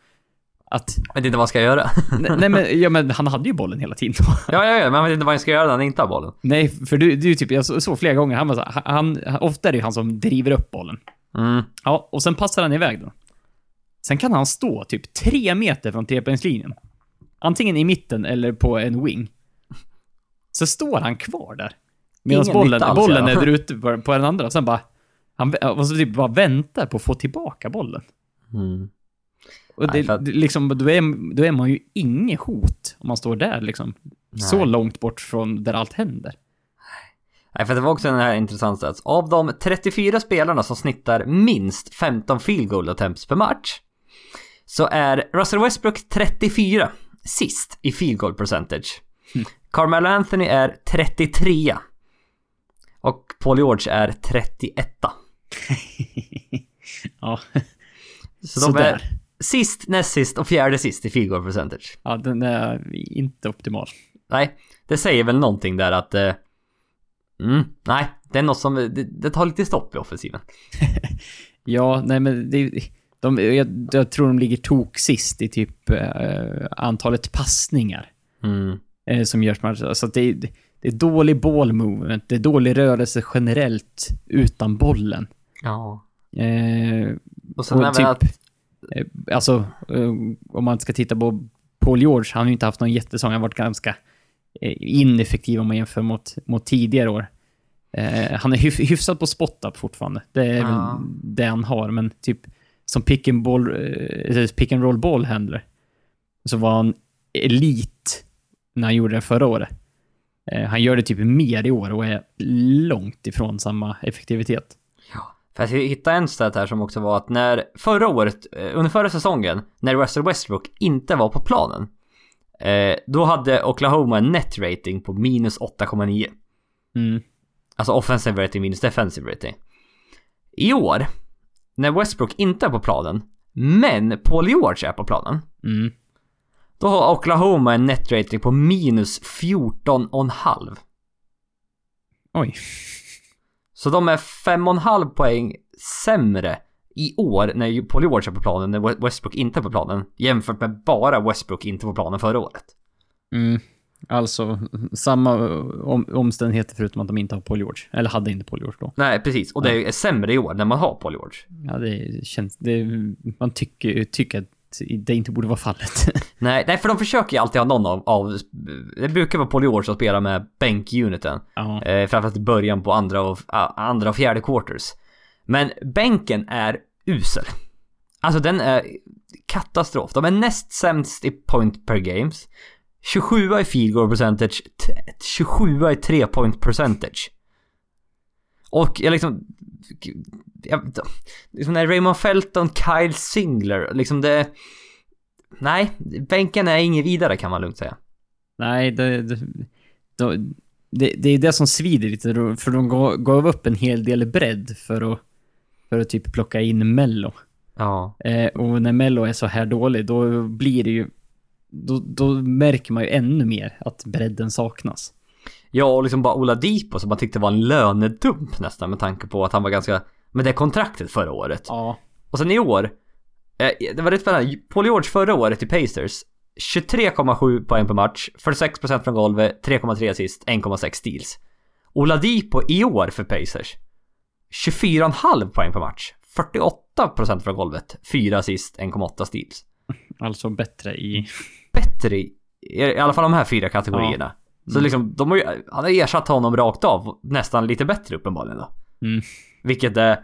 Att, Jag vet inte vad man ska göra. nej, nej men, ja, men han hade ju bollen hela tiden. ja, ja, ja, men man vet inte vad man ska göra när han inte har bollen. Nej, för du, du typ, jag så- såg flera gånger, han var så, han, han, ofta är det ju han som driver upp bollen. Mm. Ja, och sen passar han iväg då. Sen kan han stå typ tre meter från trepoängslinjen. Antingen i mitten eller på en wing. Så står han kvar där. Medan bollen, alls, bollen ja. är där ute på, på den andra. Sen bara... Han och så typ bara väntar på att få tillbaka bollen. Mm. Och Nej, det, för att- liksom, då, är, då är man ju inget hot om man står där liksom. Så Nej. långt bort från där allt händer. Nej, för det var också den här intressant stats. Av de 34 spelarna som snittar minst 15 field goal attempts per match så är Russell Westbrook 34 sist i field goal percentage. Carmelo Anthony är 33 och Paul George är 31. ja, Så de sådär. är sist, näst sist och fjärde sist i field goal percentage. Ja, den är inte optimal. Nej, det säger väl någonting där att... Mm, nej, det är något som... Det, det tar lite stopp i offensiven. Ja, nej men det, de, jag, jag tror de ligger tok sist i typ eh, antalet passningar Mm. eh, som görs. på matcher. Så det, det är dålig ball movement, det är dålig rörelse generellt utan bollen. Ja. Eh, Och sen Och även typ- att... eh, alltså, eh, om man ska titta på Paul George, han har ju inte haft någon jättesäsong, han har varit ganska ineffektiv om man jämför mot, mot tidigare år. Eh, han är hyf hyfsad på spot-up fortfarande. Det är Ja. väl det han har, men typ som pick and, ball, eh, pick and roll ballhandler så var han elit när han gjorde det förra året. Eh, han gör det typ mer i år och är långt ifrån samma effektivitet. För jag hittade en stat här som också var att när förra året, eh, under förra säsongen, när Russell Westbrook inte var på planen. Eh, då hade Oklahoma en net rating på minus 8,9. Mm. Alltså offensive rating minus defensive rating. I år, när Westbrook inte är på planen, men Paul George är på planen. Mm. Då har Oklahoma en net rating på minus 14,5. Oj. Så de är 5,5 poäng sämre i år när Paul George är på planen, när Westbrook inte är på planen. Jämfört med bara Westbrook inte på planen förra året. Mm. Alltså, samma om, omständigheter förutom att de inte har Paul George. Eller hade inte Paul George då. Nej, precis. Och det är sämre i år när man har Paul George. Ja, det känns... Det, man tycker, tycker att det inte borde vara fallet. Nej, nej, för de försöker ju alltid ha någon av, av det brukar vara Paul George som spelar med bänkuniten. ja. Eh, framförallt i början på andra och, andra och fjärde quarters. Men bänken är usel. Alltså den är katastrof. De är näst sämst i point per games. 27 i field goal percentage, 27 i 3 point percentage. Och jag liksom... Jag, liksom när Raymond Felton, Kyle Singler, liksom det... Nej, bänken är inget vidare kan man lugnt säga. Nej, det, det, det, det, det är det som svider lite. då, För de gav upp en hel del bredd för att, för att typ plocka in Mello. Ja. Eh, och när Mello är så här dålig, då blir det ju... då, då märker man ju ännu mer att bredden saknas. Ja, och liksom bara Oladipo som man tyckte var en lönedump nästan med tanke på att han var ganska... Med det kontraktet förra året. Ja. Och sen i år, eh, det var rätt spännande. Paul George förra året i Pacers, 23,7 poäng per match, 46% från golvet, 3,3 assist, 1,6 steals. Oladipo i år för Pacers, 24,5 poäng per match, 48% från golvet, 4 assist, 1,8 steals. Alltså bättre i... Bättre i, i alla fall de här fyra kategorierna. Så liksom, de har ju, han har ersatt honom rakt av, nästan lite bättre uppenbarligen då. Mm. Vilket är...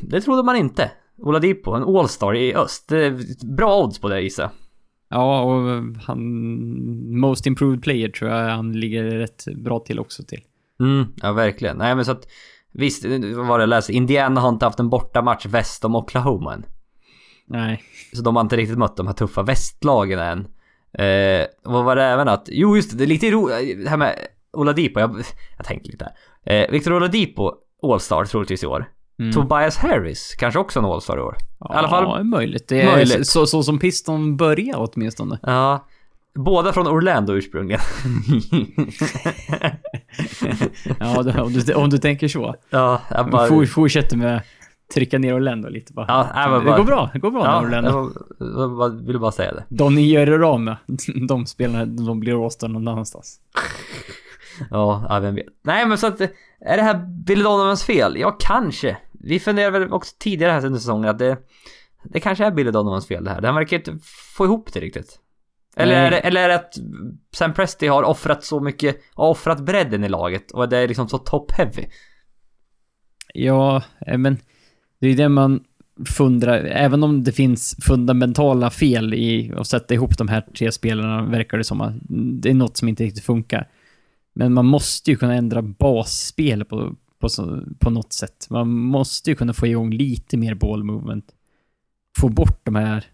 Det trodde man inte. Oladipo, en All-star i öst. Bra odds på det gissar. Ja, och han... Most improved player tror jag han ligger rätt bra till också till. Mm, ja verkligen. Nej men så att... Visst, vad var det jag läste? Indiana har inte haft en bortamatch väst om Oklahoma än. Nej. Så de har inte riktigt mött de här tuffa västlagen än. Eh, vad var det även att... Jo just det, det är lite roligt. Det här med Oladipo. Jag, jag tänkte lite här. Eh, Victor Oladipo, All-star troligtvis i år. Mm. Tobias Harris, kanske också en All-star i år. I alla fall Ja, möjligt. Det är möjligt. Så, så som Piston börjar åtminstone. Ja. Båda från Orlando ursprungligen. Ja, om, du, om du tänker så. ja, jag bara... For, fortsätter med trycka ner Orlando lite bara. Ja, nej, men det bara- går bra. Det går bra Ja, med Orlando. jag, jag, jag ville bara säga det. De ni gör er av med, de spelarna, de blir råstade någon annanstans. Ja, ja, vem vet. Nej, men så att... Är det här Billy Donovans fel? Ja, kanske. Vi funderade väl också tidigare här under säsongen att det... Det kanske är Billy Donovans fel det här. Han verkar inte få ihop det riktigt. Eller är, det, eller är det att Sam Presti har offrat så mycket, har offrat bredden i laget och det är liksom så top-heavy? Ja, eh, men det är det man fundrar, även om det finns fundamentala fel i att sätta ihop de här tre spelarna, verkar det som att det är något som inte riktigt funkar. Men man måste ju kunna ändra basspel på, på, på något sätt. Man måste ju kunna få igång lite mer ball movement. Få bort de här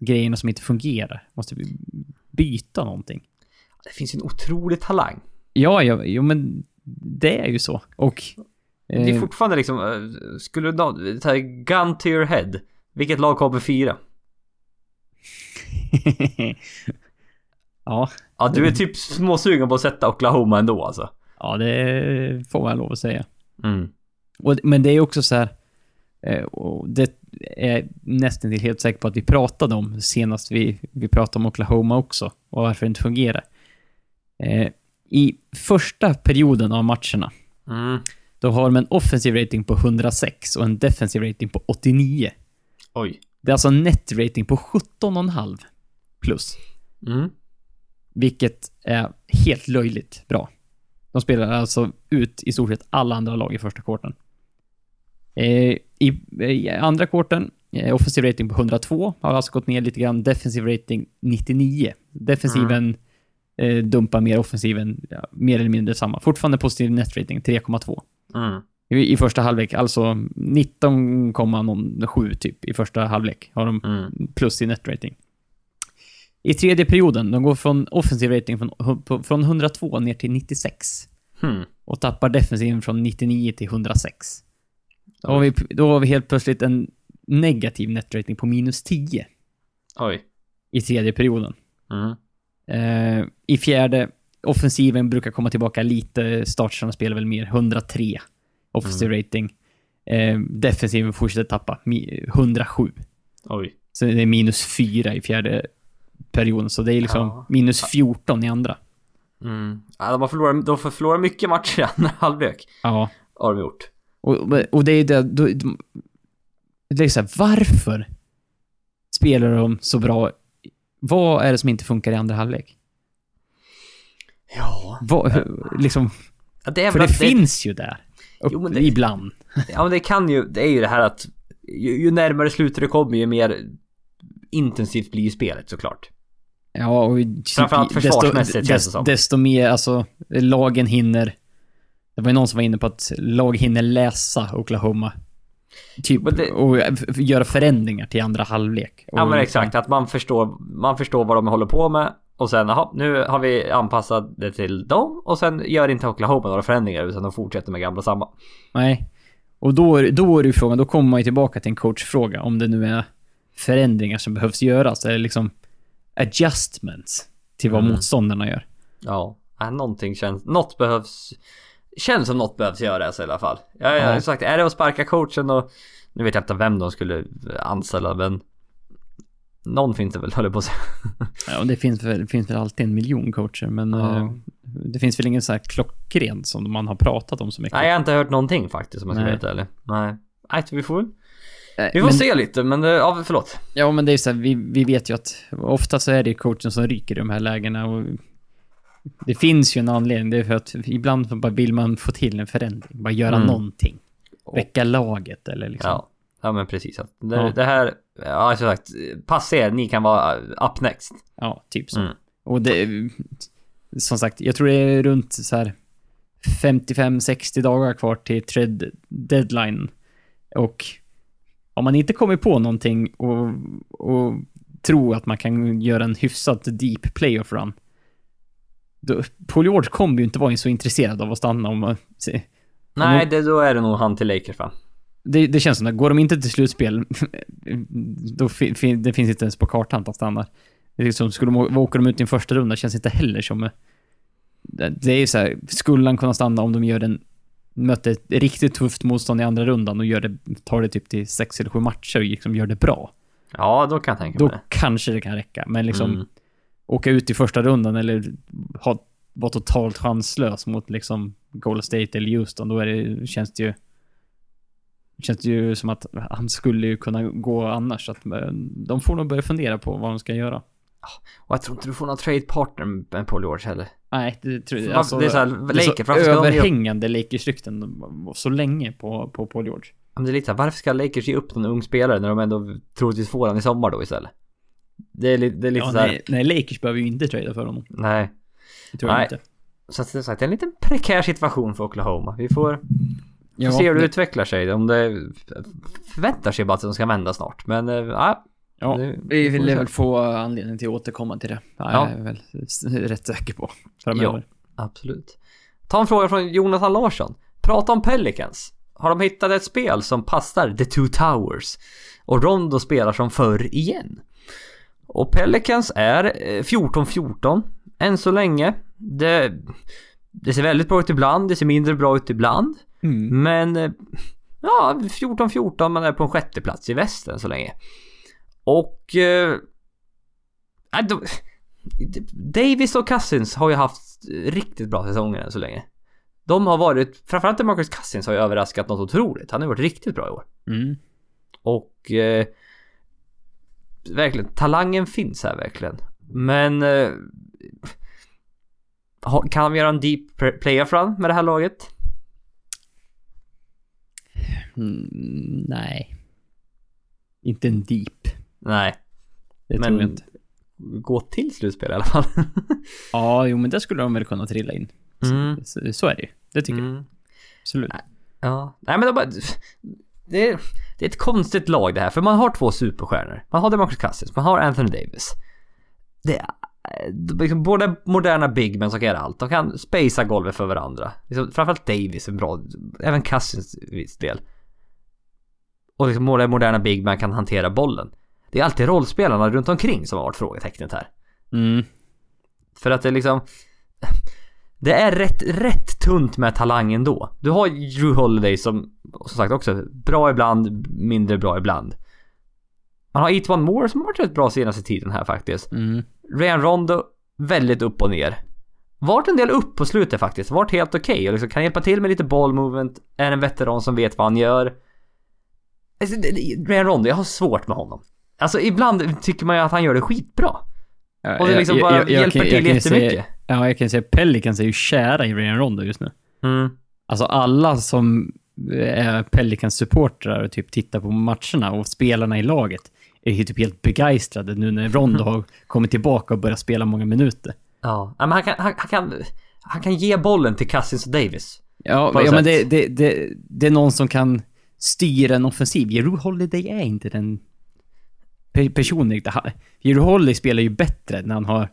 grejerna som inte fungerar. Måste byta någonting. Det finns ju en otrolig talang. Ja, ja, jo men det är ju så. Och... Det är eh, fortfarande liksom, eh, skulle du ta gun to your head. Vilket lag kommer fyra? ja, Ja, du är typ småsugen på att sätta Oklahoma ändå alltså. ja, det får man lov att säga. Mm. Och, men det är också så här, eh, det är nästan till helt säker på att vi pratade om senast vi, vi pratade om Oklahoma också, och varför det inte fungerar. Eh, I första perioden av matcherna, Mm. då har de en offensiv rating på 106 och en defensiv rating på 89. Oj. Det är alltså en net rating på 17,5 plus. Mm. Vilket är helt löjligt bra. De spelar alltså ut i stort sett alla andra lag i första kvarten. Eh, i, I andra kvarten, eh, offensiv rating på 102, har alltså gått ner lite grann. Defensiv rating 99. Defensiven eh, dumpar mer, offensiven ja, mer eller mindre samma. Fortfarande positiv net rating 3,2. Mm. I, I första halvlek, alltså 19,7 typ i första halvlek har de Mm. plus i net rating. I tredje perioden, de går från offensiv rating från, från 102 ner till 96. Hmm. Och tappar defensiven från 99 till 106. Då har vi, då har vi helt plötsligt en negativ net rating på minus 10 Oj. i tredje perioden. Mm. Eh, I fjärde, offensiven brukar komma tillbaka lite, startsarna spelar väl mer, 103 offensiv rating. Eh, defensiven fortsätter tappa, mi- 107. Oj. Så det är minus 4 i fjärde perioden, så det är liksom Ja. minus 14 i andra. Mm. Ja, de har förlorat, de får förlora mycket matcher i andra halvlek. Ja. Har de gjort. Och, och det är det, då, de- det är så här, varför spelar de så bra? Vad är det som inte funkar i andra halvlek? Ja. Vad, liksom, ja det för det det, finns ju där. Upp, Jo, det- Ibland. Ja men det kan ju, det är ju det här att ju, ju närmare slutet det kommer ju mer intensivt blir ju spelet såklart. Ja, och Framförallt försvarsmässigt, känns det som. desto mer, alltså, lagen hinner... Det var ju någon som var inne på att lag hinner läsa Oklahoma. Typ, det- och göra förändringar till andra halvlek. Ja men liksom- exakt, att man förstår, man förstår vad de håller på med och sen jaha, nu har vi anpassat det till dem och sen gör inte Oklahoma några förändringar utan de fortsätter med gamla samma. Nej. Och då, då är det ju frågan, då kommer man ju tillbaka till en coachfråga. Om det nu är förändringar som behövs göras. Eller liksom, adjustments till vad Mm. motståndarna gör. Ja, äh, någonting känns... Något behövs... Känns som något behövs göras i alla fall. Jag, Ja. ju sagt, är det att sparka coachen och... Nu vet jag inte vem de skulle anställa men... Någon finns det väl, höll jag på att säga. Ja, det finns väl, finns väl alltid en miljon coacher, men Ja. eh, det finns väl ingen så här klockren som man har pratat om så mycket. Nej, jag har inte hört någonting faktiskt om jag ska vara helt ärlig. Nej. Nej, vi får väl... Eh, Vi får men, se lite, men... eh, Ja, förlåt. Ja, men det är så här, vi, vi vet ju att ofta så är det coachen som ryker i de här lägena och det finns ju en anledning. Det är för att ibland bara vill man få till en förändring, bara göra Mm. någonting. Väcka laget eller liksom. Ja. Ja men precis. Det, Ja. det här... Ja, som sagt. Passa er, ni kan vara up next. Ja, typ så. Mm. Och det, som sagt, jag tror det är runt så här 55-60 dagar kvar till trade deadline. Och om man inte kommer på någonting och, och tror att man kan göra en hyfsat deep playoff run. Då, Paul George kommer ju inte vara så intresserad av att stanna om man... se- Nej, det, då är det nog han till Lakers va? Det, det känns som att går de inte till slutspel, då fi, fi, det finns inte ens på kartan att han stannar. Det liksom, skulle de, åker de ut i en första runda känns inte heller som... eh, Det, det är ju så här, skulle han kunna stanna om de gör en... Möter ett riktigt tufft motstånd i andra rundan och gör det, tar det typ till sex eller sju matcher och liksom gör det bra. Ja, då kan jag tänka Då mig det. kanske det kan räcka, men liksom Mm. Åka ut i första rundan eller ha, vara totalt chanslös mot liksom Golden State eller Houston, då är det, känns det ju... Känns det ju som att han skulle ju kunna gå annars. Att eh, de får nog börja fundera på vad de ska göra. Och jag tror inte du får någon trade partner med Paul George heller. Nej, det tror jag Varför- det är så här, det är så Lakers, överhängande Lakers-rykten så länge på, på Paul George. Men det är lite så här, varför ska Lakers ge upp någon ung spelare när de ändå troligtvis får han i sommar då istället? Det är, li- det är lite Ja, så här, nej, nej, Lakers behöver ju inte trada för honom. nej. Det tror jag Nej. inte. Så att det är sagt, det är en liten prekär situation för Oklahoma. Vi får, Ja, får se hur det det- utvecklar sig. Om det förväntar sig bara att de ska vända snart. Men äh, ja, Ja, det- vi vill väl få anledning till att återkomma till det. Ja, Ja. Jag är väl rätt säker på. Framöver. absolut. Ta en fråga från Jonathan Larsson. Prata om Pelicans. Har de hittat ett spel som passar The Two Towers? Och Rondo spelar som förr igen. Och Pelicans är eh, 14-14 än så länge. Det, det ser väldigt bra ut ibland, det ser mindre bra ut ibland. Mm. Men eh, ja, 14-14 man är på en sjätte plats i västern så länge. Och... Eh, äh, de, Davis och Cousins har ju haft riktigt bra säsonger än så länge. De har varit, framförallt Marcus Cousins har ju överraskat något otroligt. Han har varit riktigt bra i år. Mm. Och eh, verkligen, talangen finns här verkligen. Men eh, kan vi göra en deep playoff run med det här laget? Mm, nej. Inte en deep. Nej, Det Men- tror jag inte. gå till slutspel i alla fall. Ja, jo men det skulle de väl kunna trilla in. Mm. Så, så är det ju. Det tycker jag. Mm. Absolut. Ja, nej men de bara, det, är, det är ett konstigt lag det här, för man har två superstjärnor. Man har DeMarcus Cousins, man har Anthony Davis. Det är liksom båda moderna bigmen som kan göra allt. De kan spacea golvet för varandra. Liksom, framförallt Davis är bra, även Cousins viss del. Och liksom båda moderna bigmen kan hantera bollen. Det är alltid rollspelarna runt omkring som har varit frågetecknet här. Mm. För att det är liksom... Det är rätt, rätt tunt med talang ändå. Du har Drew Holiday som, som sagt också, bra ibland, mindre bra ibland. Man har Eat One More som har varit rätt bra senaste tiden här faktiskt. Mm. Ryan Rondo, väldigt upp och ner. Vart en del upp på slutet faktiskt. Vart helt okej och liksom kan hjälpa till med lite ball movement. Är en veteran som vet vad han gör. Alltså, Ryan Rondo, jag har svårt med honom. Alltså ibland tycker man ju att han gör det skitbra. Och det liksom bara hjälper kan- till kan ju jättemycket. Säga, ja, jag kan säga Pelicans är ju kära i Ryan Rondo just nu. Mm. Alltså alla som är Pelicans supportrar och typ tittar på matcherna och spelarna i laget är ju typ helt begeistrade nu när Rondo har kommit tillbaka och börjat spela många minuter. Ja, men han kan, han, han kan, han kan ge bollen till Cousins och Davis. Ja, ja men det, det, det, det är någon som kan styra en offensiv. Jeru Holiday är inte den pe- personen riktigt. Holiday spelar ju bättre när han har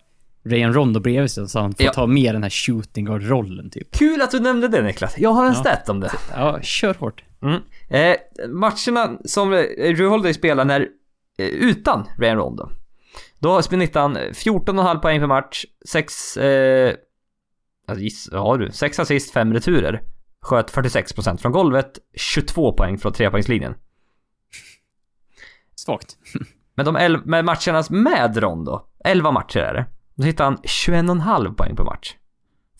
Ryan Rondo bredvid sig så han får Ja. ta mer den här shooting guard-rollen typ. Kul att du nämnde det Niklas. Jag har en Ja. stat om det. Ja, kör hårt. Mm. Eh, matcherna som eh, Drew Holiday spelar när, eh, utan Ryan Rondo. Då snittar han 14,5 poäng per match, 6... Eh, alltså, giss, har du? 6 assist, 5 returer. Sköt 46% från golvet, 22 poäng från trepoängslinjen. Svagt. Men de el- med matcherna med Rondo, 11 matcher är det. Då hittar han 21,5 poäng per match.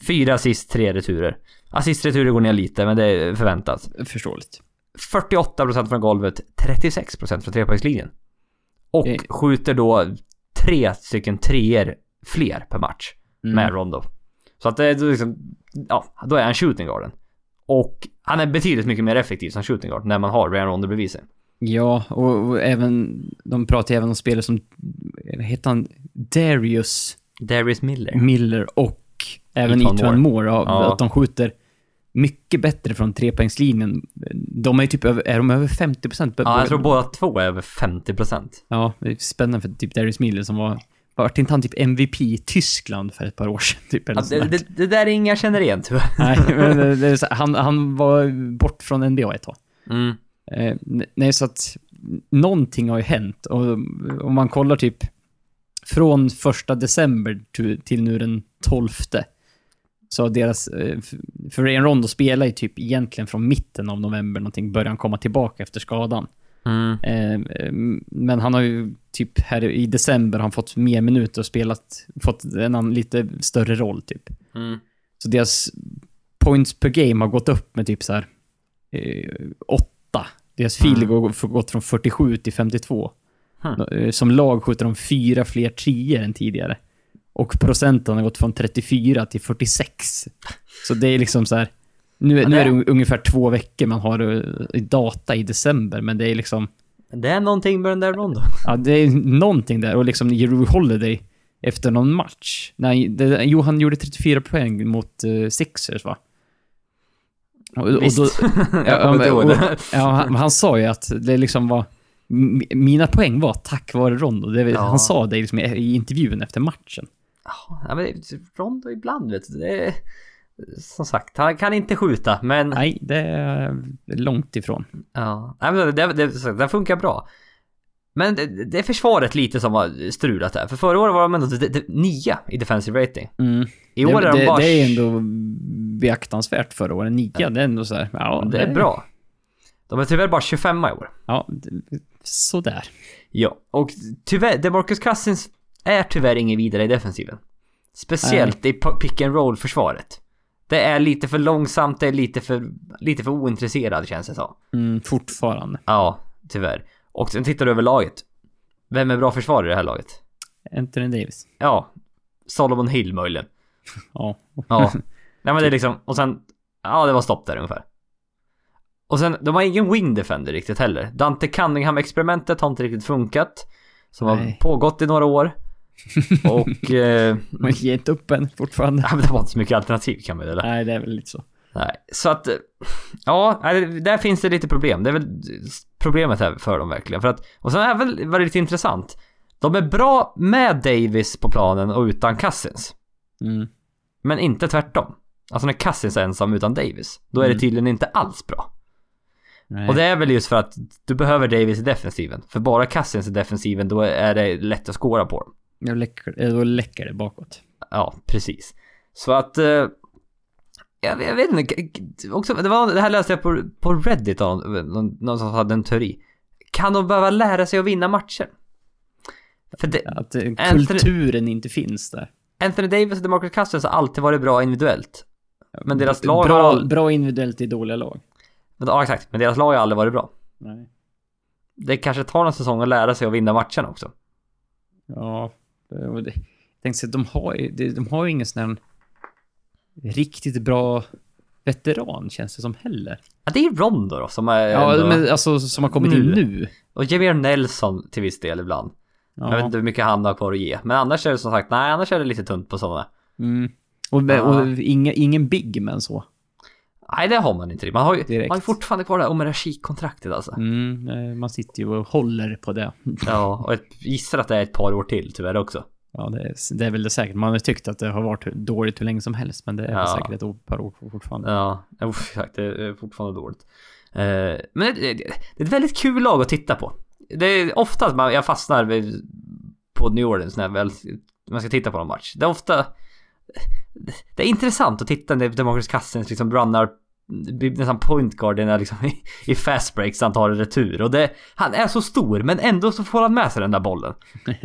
4 assist, 3 returer. Assist-returer går ner lite, men det är förväntat. Förståeligt. 48% från golvet, 36% från trepoängslinjen. Och Eh. skjuter då tre stycken treor fler per match Mm. med Rondo. Så att det är liksom, ja, då är han shooting guarden. Och han är betydligt mycket mer effektiv som shooting guard när man har Ryan Rondo bredvid sig. Ja, och, och även... De pratar ju även om spelare som... Vad heter han? Darius Darius Miller. Miller och även Ethan Ethan Moore. ja, Ja. Att de skjuter mycket bättre från trepoängslinjen. De är ju typ över, är de över 50 procent? Ja, jag tror båda två är över 50%. Ja, det är spännande för typ Darius Miller som var... Vart inte han typ MVP i Tyskland för ett par år sedan? Typ, eller Ja, det, det, det där är inga känner igen tyvärr. Nej, men det, så, han, han var bort från NBA ett tag. Mm. Eh, nej, så att någonting har ju hänt. Och om man kollar typ från första december till, nu den 12. Så deras... Eh, för Ryan Rondo spelar ju typ egentligen från mitten av november någonting, börjar han komma tillbaka efter skadan. Mm. Eh, eh, men han har ju typ här i december han fått mer minuter och spelat, fått en annan, lite större roll typ. Mm. Så deras points per game har gått upp med typ så här eh, åtta. Deras field Mm. goal har gått från 47 till 52. Hmm. Som lag skjuter de fyra fler trier än tidigare. Och procenten har gått från 34 till 46. Så det är liksom så här. Nu, Ja, nu är det un- ungefär två veckor man har eh, data i december, men det är liksom... Det är någonting med den där Rondo. Ja, det är någonting där. Och liksom Jeru Holiday efter någon match. Nej, det, jo, han gjorde 34 poäng mot uh, Sixers, va? Och, och Visst. då, jag kommer inte ihåg och- det. ja, han, han sa ju att det liksom var... Mina poäng var tack vare Rondo. Det, Ja. Han sa det liksom i, intervjun efter matchen. Ja, men Rondo ibland vet du. Det är, som sagt, han kan inte skjuta, men... Nej, det är långt ifrån. Ja, nej, men det, det, det, funkar bra. Men det, det är försvaret lite som har strulat här. För förra året var de ändå de, de, nia i defensive rating. Mm. I år det, är de bara... det är ändå beaktansvärt förra året. Nia, det är ändå så här, ja, det är bra. De är tyvärr bara 25 i år. Ja, det- sådär. Ja, och tyvärr, DeMarcus Cousins är tyvärr ingen vidare i defensiven. Speciellt i p- pick and roll försvaret. Det är lite för långsamt, det är lite för, lite för ointresserad känns det som. Mm, fortfarande. Ja, tyvärr. Och sen tittar du över laget. Vem är bra försvarare i det här laget? Anthony Davis. Ja, Solomon Hill möjligen. Ja. Ja. Nej men det är liksom, och sen, ja det var stopp där ungefär. Och sen, de har ingen wing defender riktigt heller. Dante Cunningham-experimentet har inte riktigt funkat. Som har Nej. pågått i några år. Och... Eh, Man ger inte upp än fortfarande. ja, men det var inte så mycket alternativ kan man väl Nej, det är väl lite så. Nej, så att... Ja, där finns det lite problem. Det är väl problemet här för dem verkligen. För att, och sen är väl var det lite intressant. De är bra med Davis på planen och utan Cousins. Mm. Men inte tvärtom. Alltså när Cousins är ensam utan Davis, då är det Mm. tydligen inte alls bra. Nej. Och det är väl just för att du behöver Davis i defensiven. För bara Cousins i defensiven, då är det lätt att skåra på dem. Då läcker, eh, då läcker det bakåt. Ja, precis. Så att... Eh, jag, jag vet inte, också, det, var, det här läste jag på, på Reddit av någon, någon som hade en teori. Kan de behöva lära sig att vinna matcher? För det, Att eh, Anthony- kulturen inte finns där. Anthony Davis och DeMarcus Cousins har alltid varit bra individuellt. Men deras lag har bra, all- bra individuellt i dåliga lag. Men, ja, exakt. Men deras lag har aldrig varit bra. Nej. Det kanske tar en säsong att lära sig att vinna matchen också. Ja, det, och det, jag tänkte säga, de har ju, de, har ju ingen sån här riktigt bra veteran känns det som heller. Ja, det är Rondo då som är Ja, ändå, men alltså som har kommit in Nu. nu. Och Javier Nelson till viss del ibland. Ja. Jag vet inte hur mycket han har kvar att ge. Men annars är det som sagt, nej annars är det lite tunt på sådana. Mm. Och, Ja. och ingen, ingen big men så. Nej, det har man inte. Man har ju, Direkt. man har ju fortfarande kvar det här Omer kontraktet alltså. Mm, eh, man sitter ju och håller på det. Ja, och jag gissar att det är ett par år till tyvärr också. Ja, det är, det är väl det säkert. Man har tyckt att det har varit dåligt hur länge som helst, men det är Ja. säkert ett par år fortfarande. Ja, exakt. Det är fortfarande dåligt. Eh, men det, är ett väldigt kul lag att titta på. Det är oftast man, jag fastnar på New Orleans när jag väl, man ska titta på en match. Det är ofta... Det är intressant att titta när Demarcus Cousins liksom runnar nästan point guard liksom i, i fast breaks han tar en retur. Och det, han är så stor men ändå så får han med sig den där bollen.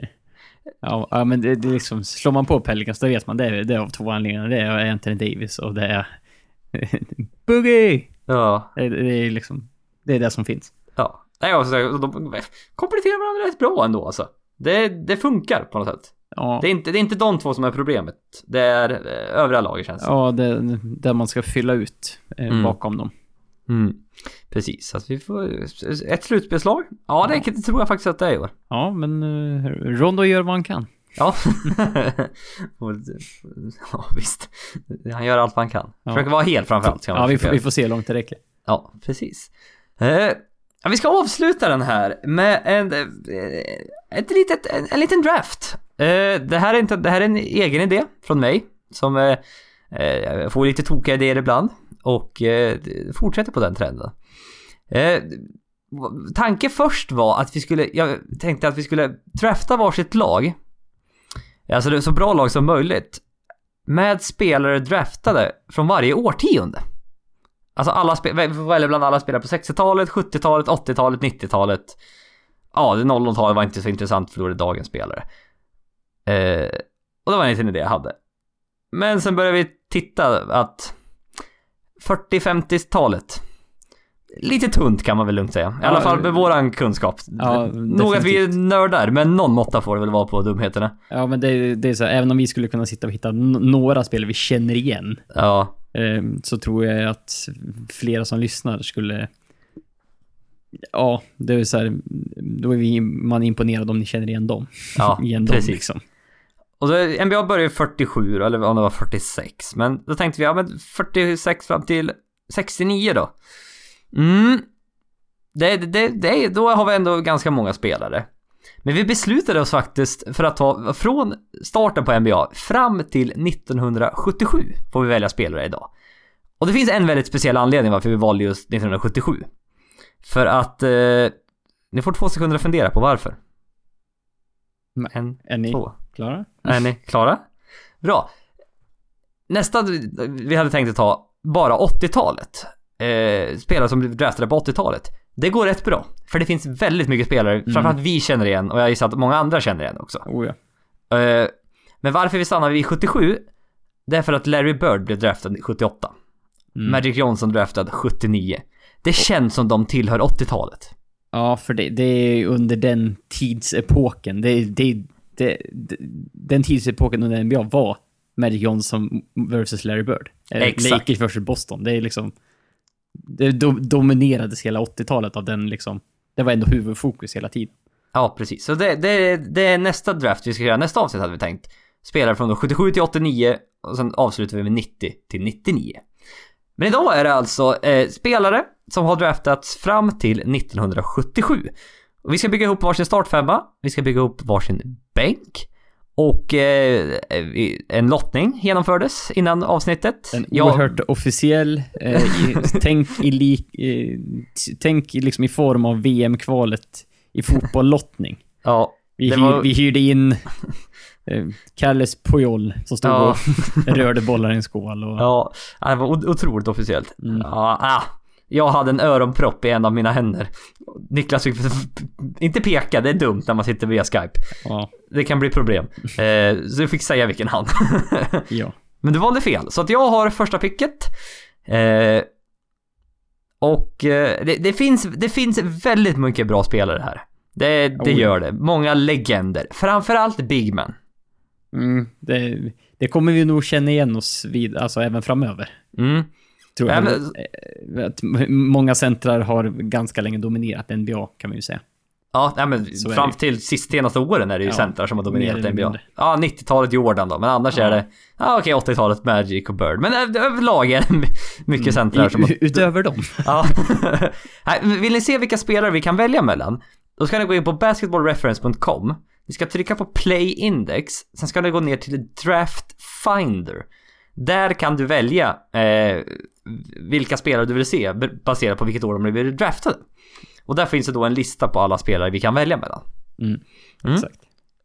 Ja, men det, det liksom, slår man på Pelicans då vet man det det är av två anledningar. Det är Anthony Davis och det är Boogie! Ja. Det, det är liksom, det är det som finns. Ja. Nej, alltså, de kompletterar varandra rätt bra ändå alltså. Det, det funkar på något sätt. Ja, Det är, inte, det är inte de två som är problemet. Det är eh, övriga laget känns det ja det, det man ska fylla ut eh, Mm. bakom dem. mm. Precis, så att vi får ett slutspelslag. Ja, det, det tror jag faktiskt att det är i år. Ja, men uh, Rondo gör vad han kan. Ja. Ja, visst. Han gör allt vad han kan. Ja. Försöker vara hel framförallt. Ja, vi får, vi får se hur långt det räcker. Ja, precis. Eh, ja, vi ska avsluta den här med en, eh, ett litet, en, en liten draft. Eh, det, här är inte, det här är en egen idé från mig som jag får lite tokiga idéer ibland och fortsätter på den trenden. Tanken först var att vi skulle, jag tänkte att vi skulle drafta varsitt lag. Alltså så bra lag som möjligt. Med spelare draftade från varje årtionde. Alltså alla spelare, vi får välja bland alla spelare på 60-talet, 70-talet, 80-talet, 90-talet. Ja, det 00-talet var inte så intressant för då är det dagens spelare. Eh, och det var en liten idé jag hade. Men sen började vi titta att 40-50-talet Lite tunt kan man väl lugnt säga. I alla fall med våran kunskap. Ja, Nog att vi är nördar, men någon måtta får det väl vara på dumheterna. Ja, men det, det är så här, även om vi skulle kunna sitta och hitta några spel vi känner igen, Ja, eh, så tror jag att flera som lyssnar skulle... Ja, det är så här, då är vi, man imponerad om ni känner igen dem. ja igen dem precis. liksom. Och så, NBA började ju 47 då, eller om det var 46. Men då tänkte vi, ja men 46 fram till 69 då. Mm. Det, det, det, då har vi ändå ganska många spelare. Men vi beslutade oss faktiskt för att ta från starten på NBA fram till 1977 får vi välja spelare idag. Och det finns en väldigt speciell anledning varför vi valde just 1977. För att eh, ni får två sekunder att fundera på varför. En, Är ni två. klara? Är ni klara? Bra. Nästa vi hade tänkt att ta bara 80-talet. Eh, spelare som draftade på 80-talet. Det går rätt bra. För det finns väldigt mycket spelare, Mm. framförallt vi känner igen och jag gissar att många andra känner igen också. Oh, ja. Eh, men varför vi stannar vid 77? Det är för att Larry Bird blev draftad 78. Mm. Magic Johnson draftad 79. Det känns som de tillhör 80-talet. Ja, för det, det är under den tidsepoken. Det, det, det, det, den tidsepoken under NBA var Magic Johnson versus Larry Bird. Eller Exakt. Lakers versus Boston. Det är liksom... Det do, dominerades hela 80-talet av den liksom... Det var ändå huvudfokus hela tiden. Ja, precis. Så det, det, det är nästa draft vi ska göra. Nästa avsnitt hade vi tänkt. Spelare från då 77 till 89 och sen avslutar vi med 90 till 99. Men idag är det alltså eh, spelare som har draftats fram till 1977. Och vi ska bygga ihop varsin startfemma, vi ska bygga ihop varsin bänk och eh, en lottning genomfördes innan avsnittet. En Jag- oerhört officiell... Eh, i, tänk i lik... Eh, tänk liksom i form av VM-kvalet i fotboll-lottning. Ja, Vi, hyr, var- vi hyrde in eh, Kalles Pujol som stod Ja. och rörde bollar i en skål. Och, Ja, det var otroligt officiellt. Mm. Ja, ah, jag hade en öronpropp i en av mina händer. Niklas fick inte peka, det är dumt när man sitter via Skype. ja, Det kan bli problem. Eh, så jag fick säga vilken hand. ja. Men du valde fel, så att jag har första picket. Eh, och eh, det, det, finns, det finns väldigt mycket bra spelare här. Det, det Oh, gör det. Många legender. Framförallt Bigman. Mm, det, det kommer vi nog känna igen oss vid, alltså även framöver. Mm. Tror jag. Ja, men- Eh, många centrar har ganska länge dominerat NBA, kan man ju säga. Ja, nej, men Så fram till sist, senaste åren är det ju Ja, centrar som har dominerat NBA. Ja, 90-talet Jordan då, men annars Ja. är det, ja okej 80-talet Magic och Bird. Men ö- överlag är det mycket centrar som har... Mm. Utöver dem. Ja. Vill ni se vilka spelare vi kan välja mellan? Då ska ni gå in på basketballreference.com. Ni ska trycka på play index, sen ska ni gå ner till draft finder. Där kan du välja eh, vilka spelare du vill se baserat på vilket år de blivit draftade. Och där finns det då en lista på alla spelare vi kan välja mellan. Mm. Mm. Exakt.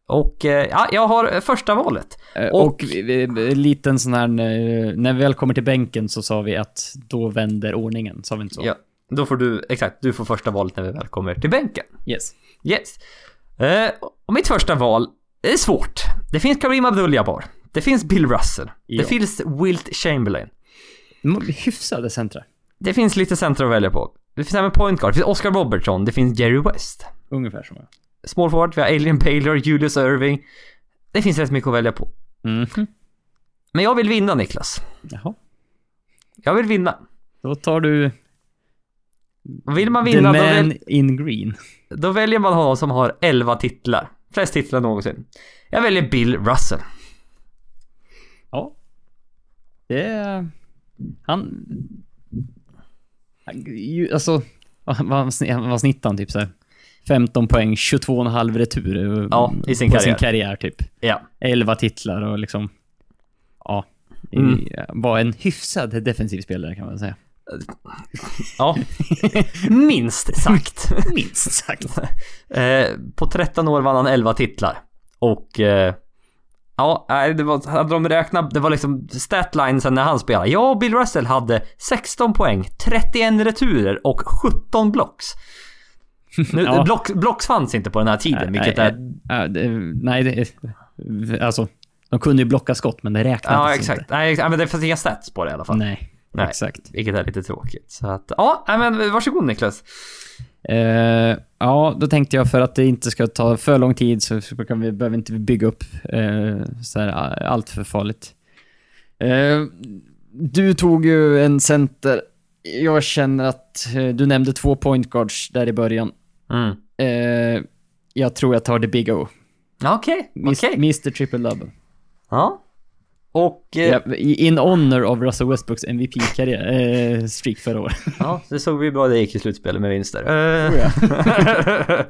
Och eh, ja, jag har första valet. Eh, Och- Och, en liten sån här, eh, när vi väl kommer till bänken så sa vi att då vänder ordningen, sa vi inte så? Ja, då får du, exakt, du får första valet när vi väl kommer till bänken. Yes. Yes. Eh, och mitt första val är svårt. Det finns Kareem Abdul-Jabbar. Det finns Bill Russell. Ja. Det finns Wilt Chamberlain. Hyfsade centra. Det finns lite centra att välja på. Det finns även point guard. Det finns Oscar Robertson. Det finns Jerry West. Ungefär som jag. Small forward, vi har Alien Baylor, Julius Irving. Det finns rätt mycket att välja på. Mhm. Men jag vill vinna Niklas. Jaha. Jag vill vinna. Då tar du Vill man The vinna då, Man väl, in Green. då väljer man honom som har 11 titlar. Flest titlar någonsin. Jag väljer Bill Russell. Ja. Det är... Han... Alltså, vad vad sn- vad snittade han? Typ så här 15 poäng, 22,5 retur eh, Ja, i sin karriär. sin karriär typ. Ja. 11 titlar och liksom... Ja. Mm. Var en hyfsad defensiv spelare kan man säga. Ja. Minst sagt. Minst sagt. Eh, på 13 år vann han 11 titlar. Och... Eh, ja, nej, det var, hade de räknat, det var liksom statlinesen när han spelade. Ja, Bill Russell hade 16 poäng, 31 returer och 17 blocks. Nu, Ja. blocks, blocks fanns inte på den här tiden, vilket nej, är... nej, det, nej, det är... Alltså, de kunde ju blocka skott, men det räknades Ja, inte. exakt. Nej, exakt. men det fanns inga stats på det i alla fall. Nej, Nej. exakt. Vilket är lite tråkigt. Så att, ja, men varsågod Niklas. Eh, ja, då tänkte jag för att det inte ska ta för lång tid så så kan vi, behöver inte bygga upp eh, så här, allt för farligt. Eh, du tog ju en center. Jag känner att du nämnde två point guards där i början. Mm. Jag tror jag tar the big O. Okej, Mis- okej. Mr Triple Double. Ja. Och... Eh, Ja, in honor of Russell Westbrooks MVP-karriär, eh, streak förra året. Ja, det såg vi bra det gick i slutspelet med vinster. Eh, Oh,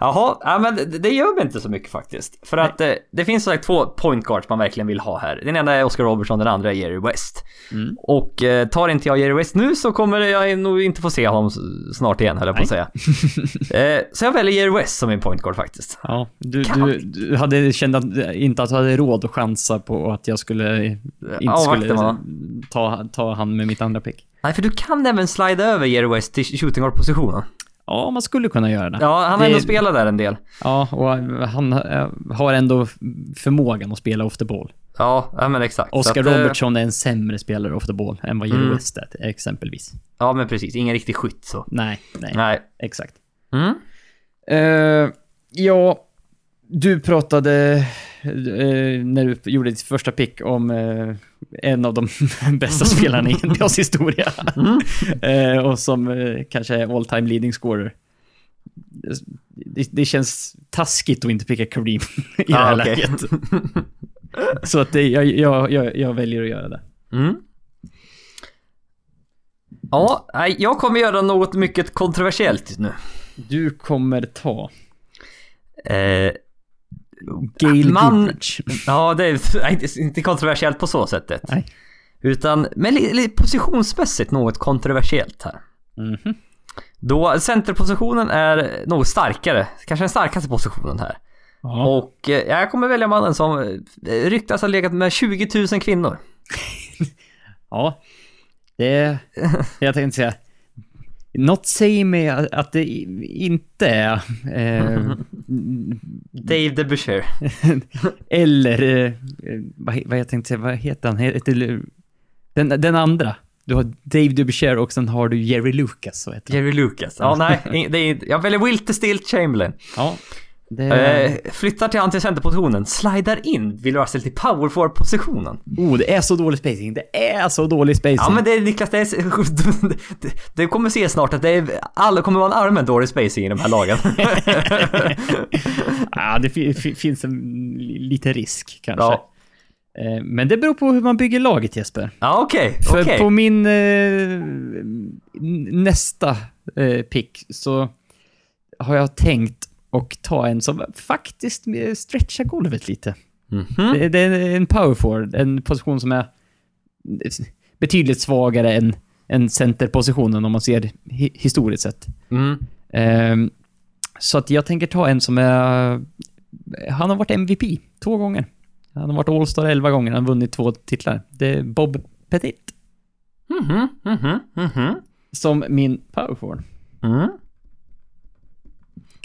Jaha, ja, men det, gör mig inte så mycket faktiskt. För att eh, det finns här två point guards man verkligen vill ha här. Den ena är Oscar Robertson, den andra är Jerry West. Mm. Och eh, tar inte jag Jerry West nu så kommer jag nog inte få se honom snart igen, höll jag på att säga. eh, så jag väljer Jerry West som min point guard faktiskt. Ja, du, du, du hade känt att, inte att du hade råd att chansa på att jag skulle inte avvakta, skulle ta, ta han med mitt andra pick. Nej, för du kan även slida över Jerry West till shooting guard-positionen. Ja, man skulle kunna göra det. Ja, han har Det- ändå spelat där en del. Ja, och han eh, har ändå förmågan att spela off the ball. Ja, ja men exakt. Oscar att, eh, Robertson är en sämre spelare off the ball än vad Jerry Mm. West är, exempelvis. Ja, men precis. Ingen riktig skytt så. Nej, nej, Nej. exakt. Mm. Eh, ja, du pratade eh, när du gjorde ditt första pick om eh, en av de bästa spelarna i NBAs historia. Eh, och som eh, kanske är all time leading scorer. Det, det känns taskigt att inte picka Kareem i det här Ah, okej. läget. Så att det, jag, jag, jag, jag väljer att göra det. Mm. Ja, jag kommer göra något mycket kontroversiellt nu. Du kommer ta Eh, Gail Man- Goodrich. ja, det är inte kontroversiellt på så sättet. Nej. Utan, men li, positionsmässigt något kontroversiellt här. Mhm. Då centerpositionen är något starkare, kanske den starkaste positionen här. Ja. Och eh, jag kommer välja mannen som eh, ryktas ha legat med 20 000 kvinnor. Ja, det... Jag tänkte säga... Något säger mig att det inte är... Eh, Dave DeBuscher. eller... Eh, vad, vad jag tänkte säga, vad heter han? Heter, den, den andra. Du har Dave DeBuscher och sen har du Jerry Lucas, så heter. Jerry Lucas. Ja, nej, det är, jag väljer Wilter Stilt Chamberlain. Ja. Det, Eh, flyttar till anticenterpositionen, slidar in Bill Russell till power forward-positionen. oh, det är så dålig spacing. Det är så dålig spacing. Ja men det är Niklas, det, är, det, det kommer se snart att det är, alla kommer vara en allmän dålig spacing i de här lagen. Ja, det fi- fi- finns en li- lite risk kanske. Ja. Eh, Men det beror på hur man bygger laget Jesper. ja okej, För okej. på min eh, nästa eh, pick så har jag tänkt och ta en som faktiskt stretchar golvet lite. Mhm. Det, det är en power forward, en position som är betydligt svagare än, än centerpositionen om man ser hi- historiskt sett. Mm. Ehm, så att jag tänker ta en som är han har varit MVP två gånger. Han har varit All-Star 11 gånger, han har vunnit två titlar. Det är Bob Pettit. Mhm, mhm, mhm. Som min powerforward. Mm.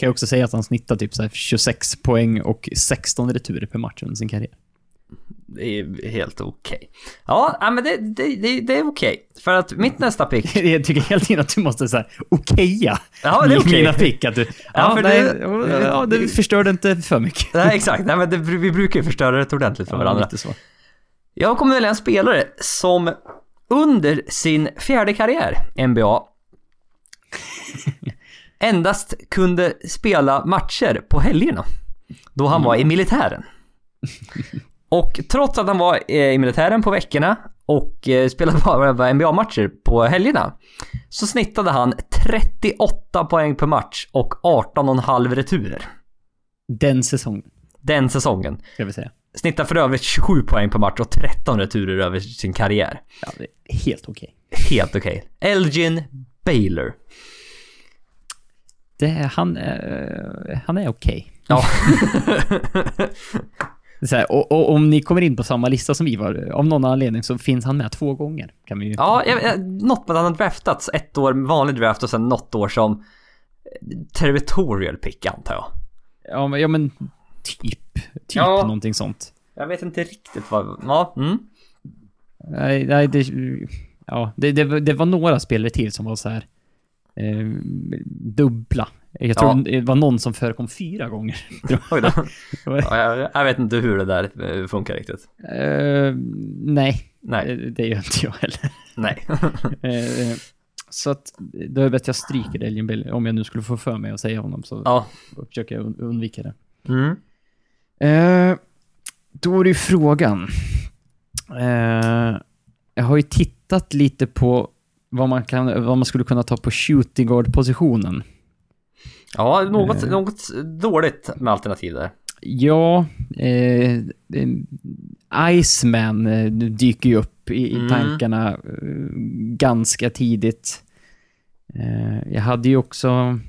Kan jag också säga att han snittar typ så här 26 poäng och 16 returer per match under sin karriär. Det är helt okej. Ja, ja, men det, det, det, det är okej. För att mitt nästa pick... Jag tycker hela tiden att du måste säga okeja Ja, det är okej. mina pick. Att du, ja, för nej, det- ja, det förstörde inte för mycket. Nej, exakt. Nej, men det, vi brukar ju förstöra det ordentligt för Ja, varandra. lite så. Jag kommer välja en spelare som under sin fjärde karriär, NBA, endast kunde spela matcher på helgerna. Då han var i militären. Och trots att han var eh, i militären på veckorna och eh, spelade bara NBA-matcher på helgerna så snittade han 38 poäng per match och 18,5 returer. Den säsongen, Den säsongen. ska vi säga. Snittar för övrigt 27 poäng per match och 13 returer över sin karriär. Ja, det är helt okej. Helt okej. Elgin Baylor. Det Han, är- han är okej. Ja. Så här, och, och om ni kommer in på samma lista som vi var, av någon anledning så finns han med två gånger. Kan vi ju... ja, jag, jag, något med att han har draftats ett år vanlig draft och sen något år som eh, territorial pick antar jag. Ja, men, ja, men typ. Typ Ja. någonting sånt. Jag vet inte riktigt vad... Ja, mm. Nej, nej det, ja, det, det, det var några spelare till som var så här eh, dubbla. Jag tror Ja. det var någon som förekom fyra gånger. Oj då. Ja, jag, jag vet inte hur det där eh, funkar riktigt. Eh, nej, Nej, det, gör inte jag heller. nej. Eh, så att då är det bättre jag stryker Elgin Bailey. Om jag nu skulle få för mig att säga honom så Ja. försöker jag un- undvika det. Mm. Eh, då är det ju frågan. Eh, jag har ju tittat lite på vad man, kan, vad man skulle kunna ta på shooting guard-positionen. Ja, något, Eh. något dåligt med alternativ där. Ja, eh, eh, Iceman eh, dyker ju upp i, Mm. tankarna eh, ganska tidigt. Eh, jag hade ju också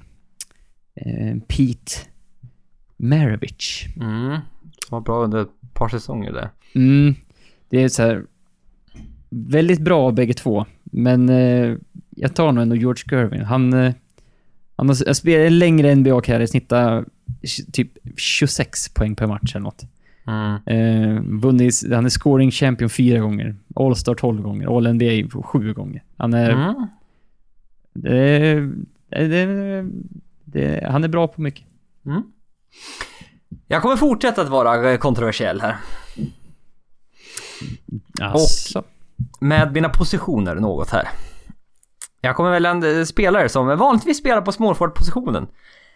eh, Pete Maravich. Mm. Som var bra under ett par säsonger där. Mm, det är så här väldigt bra bägge två, men eh, jag tar nog ändå George Gervin. Han, eh, han har spelat längre NBA-karriär, snittar typ 26 poäng per match eller något. Mm. Eh, vunnit, han är scoring champion fyra gånger, All-Star 12 gånger, All-NBA sju gånger. Han är, Mm. det, det, det, han är bra på mycket. Mm. Jag kommer fortsätta att vara eh, kontroversiell här. Alltså. Med mina positioner något här. Jag kommer välja en eh, spelare som vanligtvis spelar på smallforward-positionen.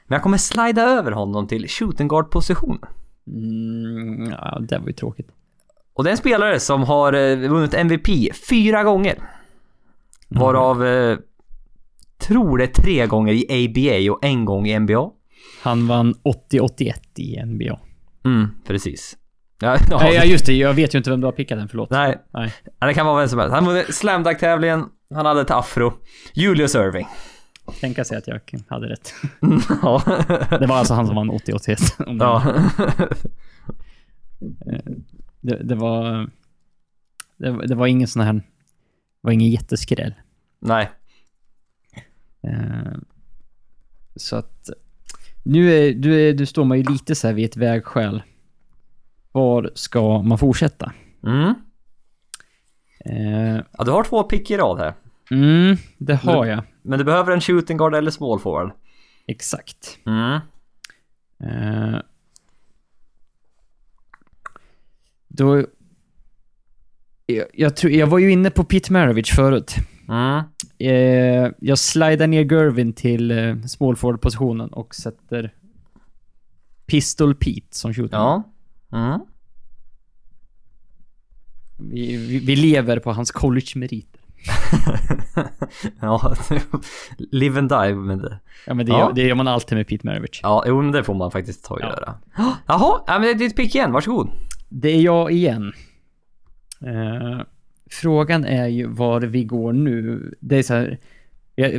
Men jag kommer slida över honom till shooting guard-positionen. Mm, ja, det var ju tråkigt. Och det är en spelare som har eh, vunnit MVP fyra gånger. Varav, eh, tror det tre gånger i ABA och en gång i NBA. Han vann 80-81 i NBA. Mm, precis. Ja, ja, Nej, ja, just det. Jag vet ju inte vem du har pickat än, förlåt. Nej, Nej. Det kan vara vem som helst. Han vann slam dunk-tävlingen, han hade ett afro. Julius Irving. Tänka sig att jag hade rätt. ja. Det var alltså han som vann 80-81. om det var- ja. Det, det var... Det, var- det var ingen sån här... Det var ingen jätteskräll. Nej. Eh, så att... Nu, är, du, du står man ju lite så här vid ett vägskäl. Var ska man fortsätta? Mm. Eh, Ja, du har två pick i rad här. mm, det har jag. Men du behöver en shooting guard eller small forward. Exakt. Mm. Eh, då... Jag, jag, tror, jag var ju inne på Pete Maravich förut. Mm. Eh, jag slidar ner Gervin till eh, small forward-positionen och sätter Pistol Pete som shooter. Ja. Mm. Vi, vi, vi lever på hans college-meriter. ja, live and die med det. Ja, men det, Ja. Gör, det gör man alltid med Pete Maravich. Ja, jo, men det får man faktiskt ta och Ja. göra. Jaha, ja, men det är ditt pick igen, varsågod. Det är jag igen. Eh, frågan är ju var vi går nu. Det är så här,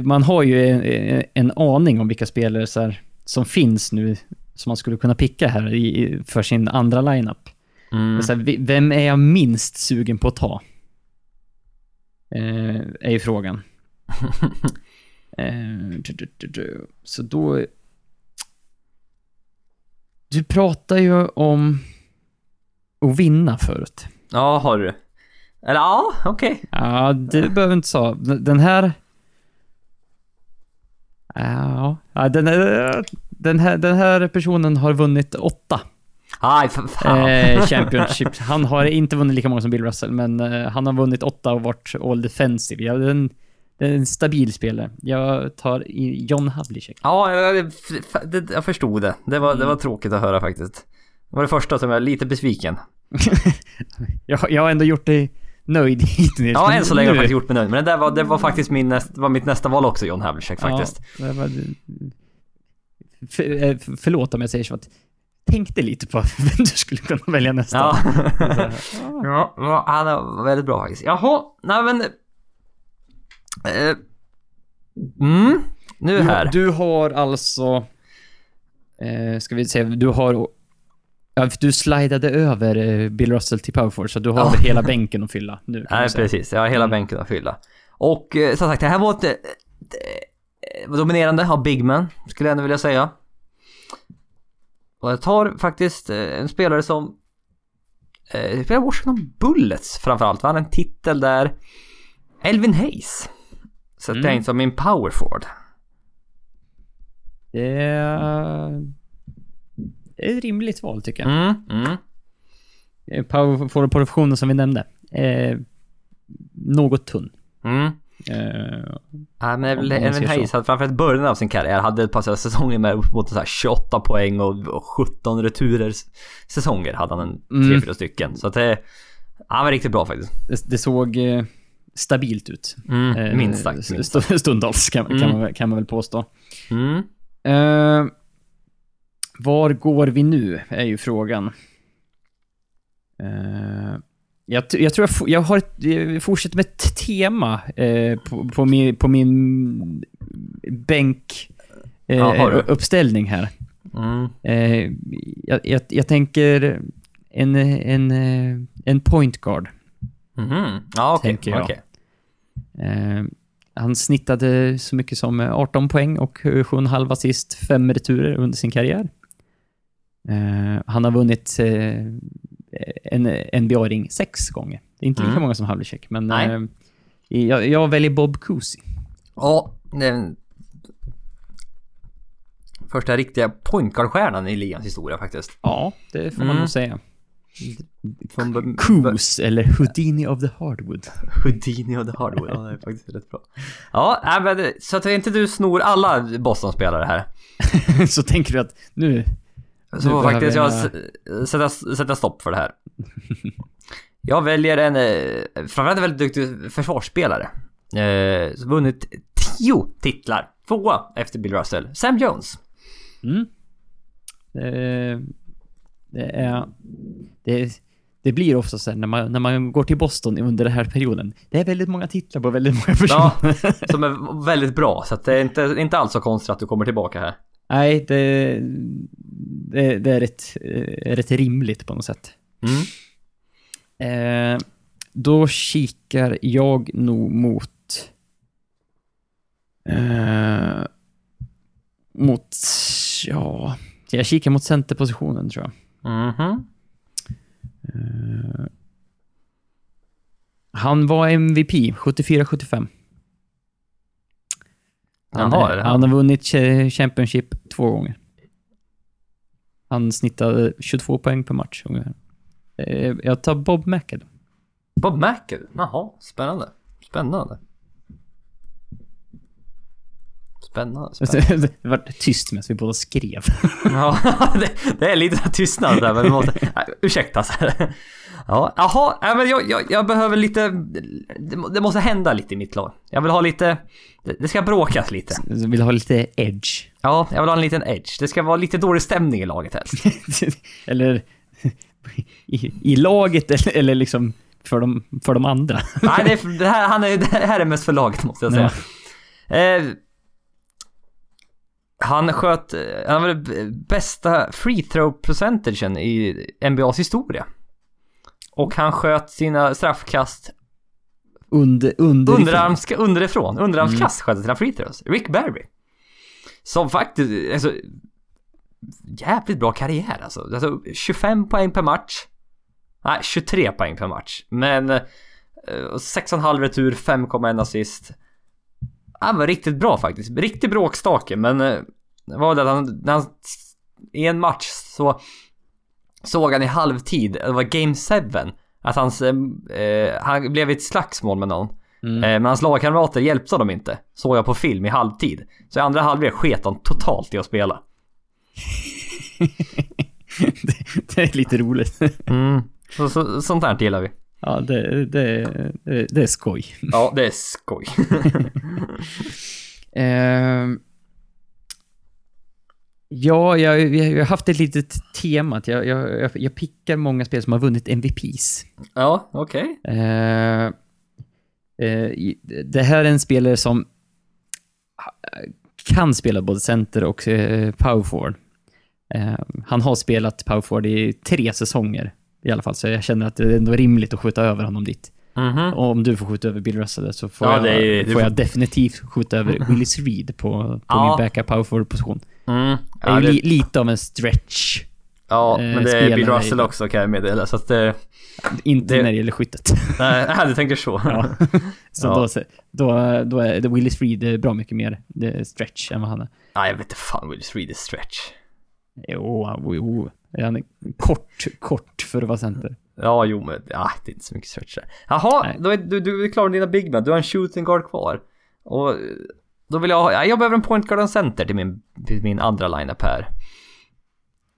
man har ju en, en aning om vilka spelare så här, som finns nu som man skulle kunna picka här i- för sin andra lineup. Mm. Så här, vem är jag minst sugen på att ta? Eh, är ju frågan. Eh, du, du, du. Så då... Du pratar ju om att vinna förut. Ja, har du. Eller ja, okej. Ja, du behöver inte säga. Den här... Ja, ja, den, här- den, här, den här personen har vunnit åtta Aj, för fan. eh, Championship. Han har inte vunnit lika många som Bill Russell, men eh, han har vunnit åtta och varit all defensive. Ja, den, det är en stabil spelare. Jag tar John Havlicek. Ja, jag, jag- förstod det. Det var, det var tråkigt att höra faktiskt. Det var det första som jag är lite besviken. jag, jag har ändå gjort dig nöjd hittills. Ja, än så länge har jag faktiskt gjort mig nöjd. Men det, där var, det var faktiskt min näst, var mitt nästa val också, John Havlicek faktiskt. Ja, det var, för, eh, förlåt om jag säger så att tänkte lite på vem du skulle kunna välja nästa. Ja. Ja, ja, han är väldigt bra faktiskt. Jaha, nej men... Eh, mm, nu Du, här. du har alltså... Eh, ska vi se, du har... Ja, du slidade över eh, Bill Russell till Powerforce, så du har Ja. väl hela bänken att fylla nu. Nej, precis. Jag har hela Mm. bänken att fylla. Och eh, som sagt, det här var ett... eh, eh, dominerande av Big Man, skulle jag ändå vilja säga. Och jag tar faktiskt eh, en spelare som eh, spelar Washington Bullets framförallt. Han har en titel där. Elvin Hayes. Så Mm. jag tänkte som min power forward. Det är... det är ett rimligt val tycker jag. Mm, mm. Eh, Power forward-positionen som vi nämnde. Eh, något tunn. Mm. Eh, Ja, men Om. Hayes hade framförallt början av sin karriär hade ett par säsonger med uppemot så här 28 poäng och, och 17 returer säsonger hade han en Mm. tre, fyra stycken. Så att det, han var riktigt bra faktiskt. det, det såg eh, stabilt ut. Mm, Eh, minst sagt. Minst. st- Stundtals kan, kan, Mm. man, väl- kan man väl påstå. Mm. Eh, var går vi nu, är ju frågan. Eh, jag, jag tror jag, jag har ett, jag fortsätter med ett tema eh, på, på, min, på min bänk eh, Ja, uppställning här. Mm. Eh, jag, jag, jag tänker en, en, eh, en point guard. Mhm. Ja, okej. Jag. okej. Eh, han snittade så mycket som eh, 18 poäng och 7,5 assist, 5 returer under sin karriär. Eh, han har vunnit eh, en NBA-ring sex gånger. Det är inte lika Mm. många som Havlicek, men eh, jag, jag väljer Bob Cousy. Ja, den första riktiga pointguard-stjärnan i ligans historia faktiskt. Ja, det får man Mm. nog säga. Från Coos, eller Houdini of the Hardwood. Houdini och The Hardwood. Ja, det är faktiskt rätt bra. Ja, nej, men så att inte du snor alla Boston-spelare här. så tänker du att nu... Så får faktiskt jag sätta, sätta stopp för det här. Jag väljer en, eh, framförallt en väldigt duktig försvarsspelare. Eh, vunnit tio titlar. Tvåa efter Bill Russell. Sam Jones. Mm. Eh, det är... Det, det blir ofta så när man, när man går till Boston under den här perioden. Det är väldigt många titlar på väldigt många Ja, personer. som är väldigt bra. Så det är inte, inte alls så konstigt att du kommer tillbaka här. Nej, det, det, det är rätt, eh, rätt rimligt på något sätt. Mm. Eh, då kikar jag nog mot... Eh, mot... Ja... Jag kikar mot centerpositionen tror jag. Mhm. Eh, han var MVP 74-75. Han, Jaha, är- det han har vunnit Ch- Championship två gånger. Han snittade 22 poäng per match ungefär. Eh, Jag tar Bob McAdoo. Bob McAdoo. Jaha, spännande. Spännande. Spännande, spännande. Det var tyst medan vi båda skrev. Ja, det, det är lite tystnad där men vi måste... Nej, ursäkta. Så här. Ja, jaha, nej, men jag, jag, jag behöver lite... Det, det måste hända lite i mitt lag. Jag vill ha lite... Det, det ska bråkas lite. Vill ha lite edge. Ja, jag vill ha en liten edge. Det ska vara lite dålig stämning i laget helst. eller i, i laget eller, eller liksom för de, för de andra. Nej, det, det, här, han är, det här är mest för laget måste jag säga. Eh, Han sköt, eh, han var bästa free throw percentagen i NBAs historia. Och han sköt sina straffkast Under, under underarmska, underifrån. Underarmskast sköt sina free throws. Rick Barry. Som faktiskt, alltså jävligt bra karriär alltså. alltså 25 poäng per match. Nej, 23 poäng per match. Men eh, 6,5 retur, 5,1 assist. Han var riktigt bra faktiskt. Riktigt bråkstake, men eh, var det att han, när han, i en match så såg han i halvtid, det var game 7, att hans, eh, han blev i ett slagsmål med någon. Mm. Eh, men hans lagkamrater hjälpte honom inte. Såg jag på film i halvtid. Så i andra halvlek sket han totalt i att spela. det, det är lite roligt. Mm. Så, så, sånt här gillar vi. Ja, det, det, det, det är skoj. Ja, det är skoj. Ehm, ja, jag, jag, har haft ett litet tema. Jag, jag, jag, pickar många spel som har vunnit MVPs. ja, okej. Eh, eh, det här är en spelare som kan spela både center och eh, power forward. Eh, han har spelat power forward i tre säsonger i alla fall, så jag känner att det är ändå rimligt att skjuta över honom dit. Mhm. Och om du får skjuta över Bill Russell så får, Ja, jag, ju- får får- jag definitivt skjuta över Willis Reed på, på Ja. min backup power forward-position. Mm. Det är Ja, ju det, li, lite av en stretch. ja, eh, men det är Bill Russell också kan jag meddela. Så att det... Inte Det- när det gäller skyttet. Nej, du tänker så. Ja. Så Ja. Då, då, då är Willis Reed bra mycket mer stretch än vad han är. Nej, jag vet inte fan Willis Reed är stretch. Jo, jo, jo. Han är kort, kort för att vara center. Ja, jo men ja, det är inte så mycket stretch där. Jaha, Nej. då är, du, du är klar med dina big men. Du har en shooting guard kvar. Och då vill jag ha, ja, jag behöver en point guard och en center till min, till min andra lineup här.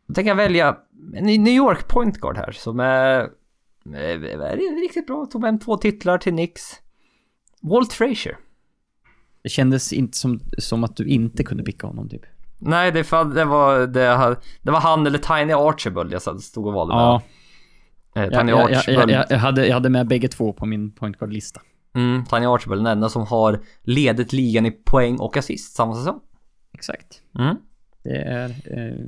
Då tänker jag välja en New York point guard här som är, är, är riktigt bra. Tog hem två titlar till Knicks. Walt Frazier. Det kändes inte som, som att du inte kunde picka honom typ. Nej, det, fan, det, var, det, det var han eller Tiny Archibald jag stod och valde Ja, med. Eh, jag, Tiny jag, jag, Archibald. jag, jag, hade, jag hade med bägge två på min point guard-lista. Mm, Tiny Archibald, den enda som har ledet ligan i poäng och assist samma säsong. Exakt. Mm. Det är eh,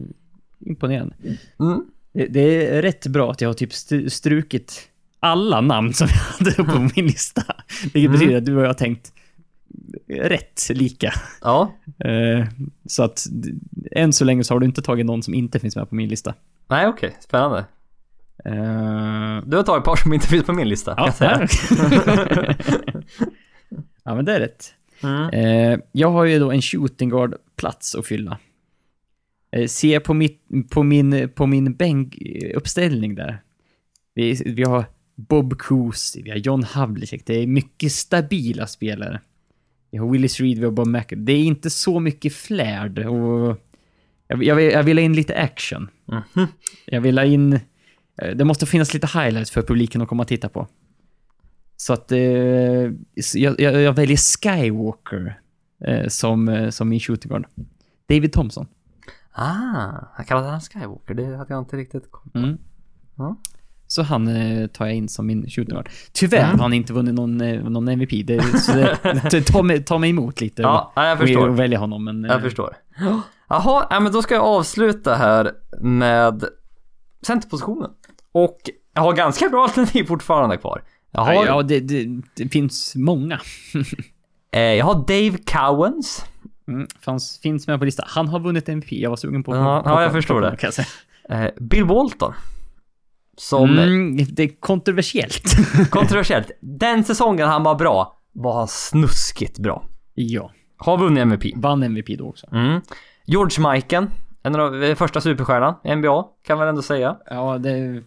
imponerande. Mm. Det, det är rätt bra att jag har typ st- strukit alla namn som jag hade på min lista. Vilket Mm. betyder att du och jag har tänkt rätt lika. Ja, Eh, så att än så länge så har du inte tagit någon som inte finns med på min lista. nej okej, spännande. Eh, Du har tagit ett par som inte finns på min lista, ja, jag ja, men det är rätt. Mm. Eh, jag har ju då en shooting guard-plats att fylla. Ser på, mitt, på min, på min bänkuppställning där. Vi, vi har Bob Cousy, vi har John Havlicek. Det är mycket stabila spelare. Vi har Willis Reed, vi har Bob Macker. Det är inte så mycket flärd och jag, jag, jag vill ha in lite action. Mhm. Jag vill ha in... eh, Det måste finnas lite highlights för publiken att komma och titta på. Så att eh, jag, jag väljer Skywalker eh, som, eh, som min shooting guard. David Thompson. Ah, han kallade han Skywalker, det hade jag inte riktigt koll på. Mm. Ja. Så han eh, tar jag in som min shooting guard. Tyvärr Mm. har han inte vunnit någon, eh, någon MVP. Det, så det, tar, mig, tar mig emot lite Ja, jag förstår. och välja honom. Men, Jag eh, förstår. Jaha, ja, men då ska jag avsluta här med centerpositionen. Och jag har ganska bra alternativ fortfarande kvar. Jag har, Ja, det, det, det finns många. jag har Dave Cowens. Mm, fanns, finns med på listan. Han har vunnit MVP. Jag var sugen på Ja, på- ja, jag på- förstår på- det. Bill Walton. Som Mm, det är kontroversiellt. kontroversiellt. Den säsongen han var bra var han snuskigt bra. ja. Har vunnit MVP. Vann MVP då också. Mm. George Mikan. En av de första superstjärnan i NBA, kan man ändå säga. Ja, det är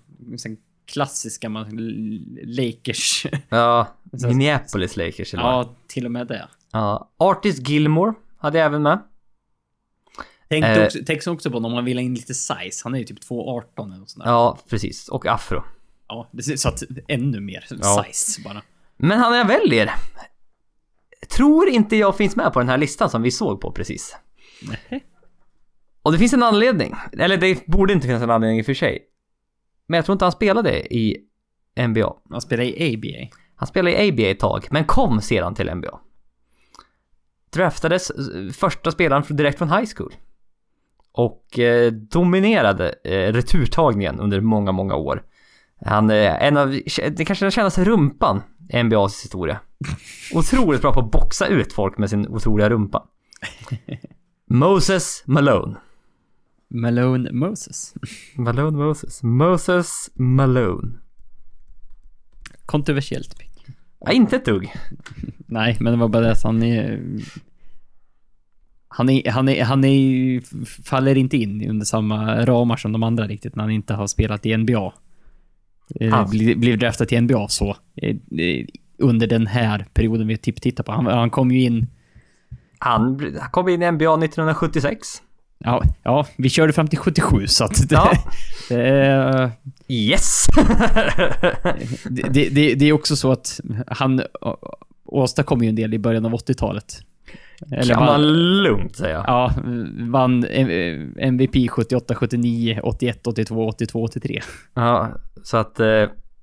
en klassisk gammal L- Lakers. Ja, Minneapolis Lakers eller ja, till och med det. Ja. Artis Gilmore hade jag även med. Tänkte Eh. också, tänkte också på om man vill ha in lite size. Han är ju typ 2,18 eller sånt där. Ja, precis. Och afro. Ja, det, så att ännu mer Ja. size bara. Men han jag väljer tror inte jag finns med på den här listan som vi såg på precis. Nej. Och det finns en anledning. Eller det borde inte finnas en anledning i och för sig. Men jag tror inte han spelade i NBA. Han spelar i ABA. Han spelade i ABA ett tag, men kom sedan till NBA. draftades eh, första spelaren direkt från high school. Och eh, dominerade eh, returtagningen under många, många år. Han är en av, det kanske den kändaste rumpan i NBAs historia. Otroligt bra på att boxa ut folk med sin otroliga rumpa. Moses Malone. Malone Moses. Malone Moses. Moses Malone. Kontroversiellt pick. Ja, inte ett dugg. Nej, men det var bara det att han är... Han är, han är, han är, faller inte in under samma ramar som de andra riktigt när han inte har spelat i NBA. Eh, Ah. Blir, blir draftad till NBA så. eh, eh, Under den här perioden vi typ tittar på. Han, han kom ju in... Han han kom in i NBA 1976. Ja, ja, vi körde fram till 77 så att det, Ja. det, Yes! det, det, det, är också så att han åstadkom ju en del i början av 80-talet. Eller kan man lugnt säga. Ja, vann MVP 78, 79, 81, 82, 82, 83. Ja, så att... Eh,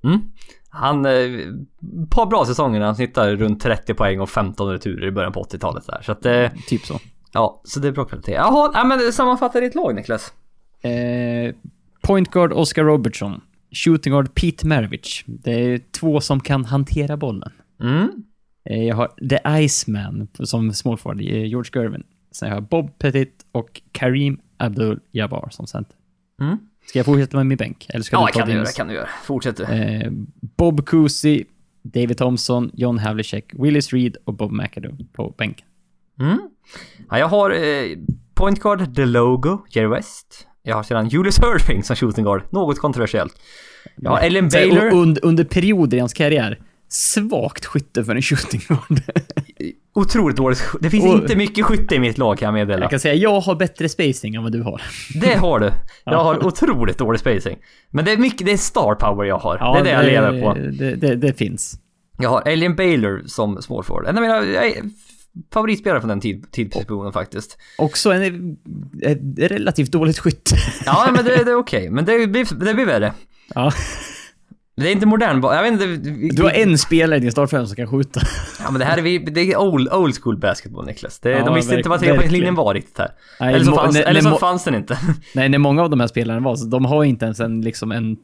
mm. Han... Eh, par bra säsonger när han snittar runt 30 poäng och 15 returer i början på 80-talet där. Så att... Eh, Typ så. ja, så det är bra kvalitet. Jaha, ja, men sammanfatta ditt lag Niklas. Eh, point guard Oscar Robertson. Shooting guard Pete Maravich. Det är två som kan hantera bollen. Mm. Eh, jag har The Iceman som small forward, eh, George Gervin. Sen har jag Bob Pettit och Kareem Abdul-Jabbar som center. Mm. Ska jag fortsätta med min bänk? Eller ska Ja, du ta kan du göra, kan du göra. Fortsätt du. Eh, Bob Cousy, David Thompson, John Havlicek, Willis Reed och Bob McAdoo på bänken. Mm. Ja, jag har eh, point guard The Logo, Jerry West. Jag har sedan Julius Irving som shooting guard. Något kontroversiellt. Jag har Ellen Så Baylor. under, under perioder i hans karriär, svagt skytte för en shooting guard. Otroligt dåligt Det finns Och- inte mycket skytte i mitt lag kan jag meddela. Jag kan säga jag har bättre spacing än vad du har. Det har du. Jag har otroligt dålig spacing. Men det är mycket, det är star power jag har. det är det jag lever på. Det, det, det finns. Jag har Alien Baylor som small forward. En av mina eh, favoritspelare från den tid, tidpositionen faktiskt. Också en, ett relativt dåligt skytte. Ja, men det, det är okej. Men det blir, det blir värre. Ja. Det är inte modern Jag vet inte. Du har en spelare i din startfem som kan skjuta. Ja, men det här är, vi, det är old, old school basketball Niklas. Det, Ja, de visste inte vad trepoängslinjen var riktigt här. Nej, eller så, fanns, eller så fanns den inte. Nej, när många av de här spelarna var så de har inte ens en, liksom en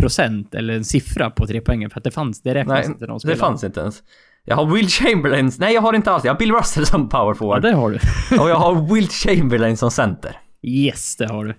procent eller en siffra på tre poängen för att det fanns, det räknas Nej, inte de det fanns inte ens. Jag har Will Chamberlain. Nej, jag har inte alls. Jag har Bill Russell som power Ja, forward. det har du. Och jag har Will Chamberlain som center. Yes, det har du.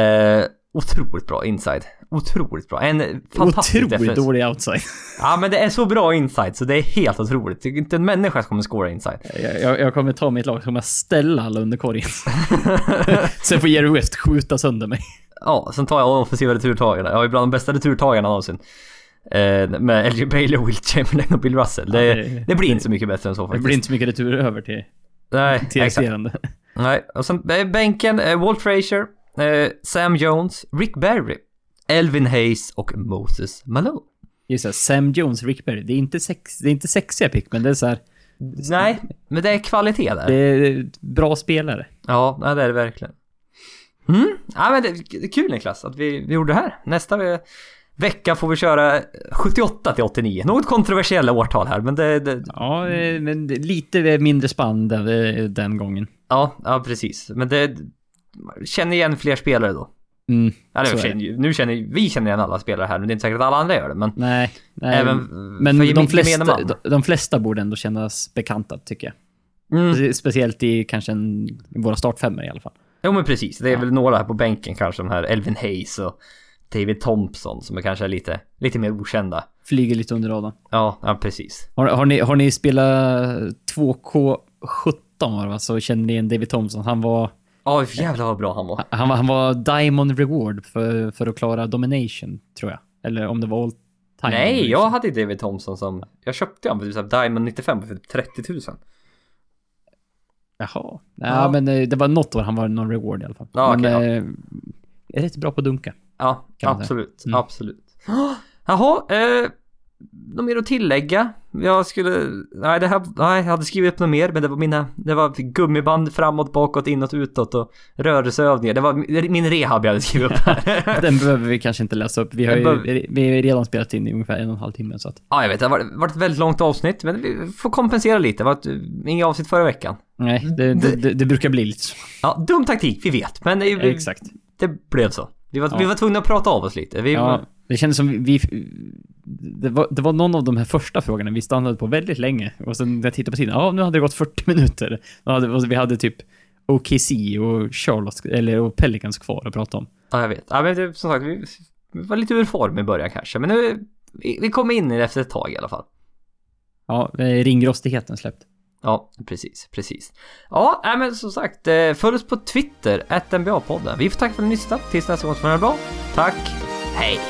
Eh, otroligt bra inside. Otroligt bra. En fantastisk Otroligt defense. dålig outside. Ja, men det är så bra inside så det är helt otroligt. Det är inte en människa som kommer scora inside. Jag, jag, jag kommer ta mitt lag, så kommer jag ställa alla under korgen. Sen får Jerry West skjuta sönder mig. Ja, sen tar jag offensiva returtagarna. Jag har ju bland de bästa returtagarna någonsin. Eh, med LJ Bailey, Will Chamberlain och Bill Russell. Det, Ja, det- det blir inte så mycket bättre än så Det faktiskt. blir inte så mycket retur över till, Nej, till exakt. Nej, och sen eh, bänken, eh, Walt Frazier, eh, Sam Jones, Rick Barry, Elvin Hayes och Moses Malone. Just det, Sam Jones, Rick Berry. Det är inte, sex, det är inte sexiga pick, men det är så här, Nej, men det är kvalitet där. det är bra spelare. Ja, det är det verkligen. Mm, ja men det det är kul Niklas att vi, vi gjorde det här. Nästa ve- vecka får vi köra 78 till 89. Något kontroversiella årtal här, men det... det Ja, eh, men lite mindre spann den, den gången. ja, ja, precis. Men det... Känner igen fler spelare då. Mm, Eller, så är nu känner vi känner igen alla spelare här, men det är inte säkert att alla andra gör det. Men nej, nej. även men för de flesta, de, de flesta borde ändå kännas bekanta, tycker jag. Mm. Speciellt i kanske en, i våra startfemmor i alla fall. Jo men precis, det är Ja. väl några här på bänken kanske, de här Elvin Hayes och David Thompson som är kanske lite, lite mer okända. Flyger lite under radarn. Ja, ja precis. Har, har, ni, har ni spelat 2K17 var det va? Så känner ni igen David Thompson. Han var, Ja, jävlar vad bra han var. han han var Diamond Reward för, för att klara Domination, tror jag. Eller om det var All Time. Nej, Domination. jag hade David Thompson som... Jag köpte han för typ Diamond 95 för 30 000. Jaha. Ja, Ja. men eh, det var något år han var någon reward i alla fall. Ja, men okej, eh, är rätt bra på att dunka. Ja, absolut. Mm. Absolut. Jaha, eh, något mer att tillägga? Jag skulle... Nej, det här, nej, jag hade skrivit upp något mer, men det var mina... Det var gummiband framåt, bakåt, inåt, utåt och rörelseövningar. Det var min rehab jag hade skrivit upp här. Den behöver vi kanske inte läsa upp. Vi har ju behöver- vi har redan spelat in i ungefär en och en halv timme så att... ja, jag vet. Det har varit, varit ett väldigt långt avsnitt, men vi får kompensera lite. Det var ett, inga avsnitt förra veckan. Nej, det, det, det, det brukar bli lite så. Ja, dum taktik, vi vet. Men det, Exakt. det blev så. Vi var, Ja. vi var tvungna att prata av oss lite. Vi, Ja, det kändes som vi... det, var, det var någon av de här första frågorna vi stannade på väldigt länge. Och sen när jag tittade på tiden, ja nu hade det gått 40 minuter. Vi hade typ OKC och Charlotte, eller och Pelicans kvar att prata om. Ja, jag vet. Ja, men det, som sagt, vi, vi var lite ur form i början kanske. Men nu, vi, vi kom in i det efter ett tag i alla fall. Ja, eh, ringrostigheten släppt. Ja, precis, precis. Ja, nej, men som sagt, eh, följ oss på Twitter, NBA-podden. Vi får tacka för att ni lyssnat. Tills nästa gång så får ni ha det bra. Tack, hej!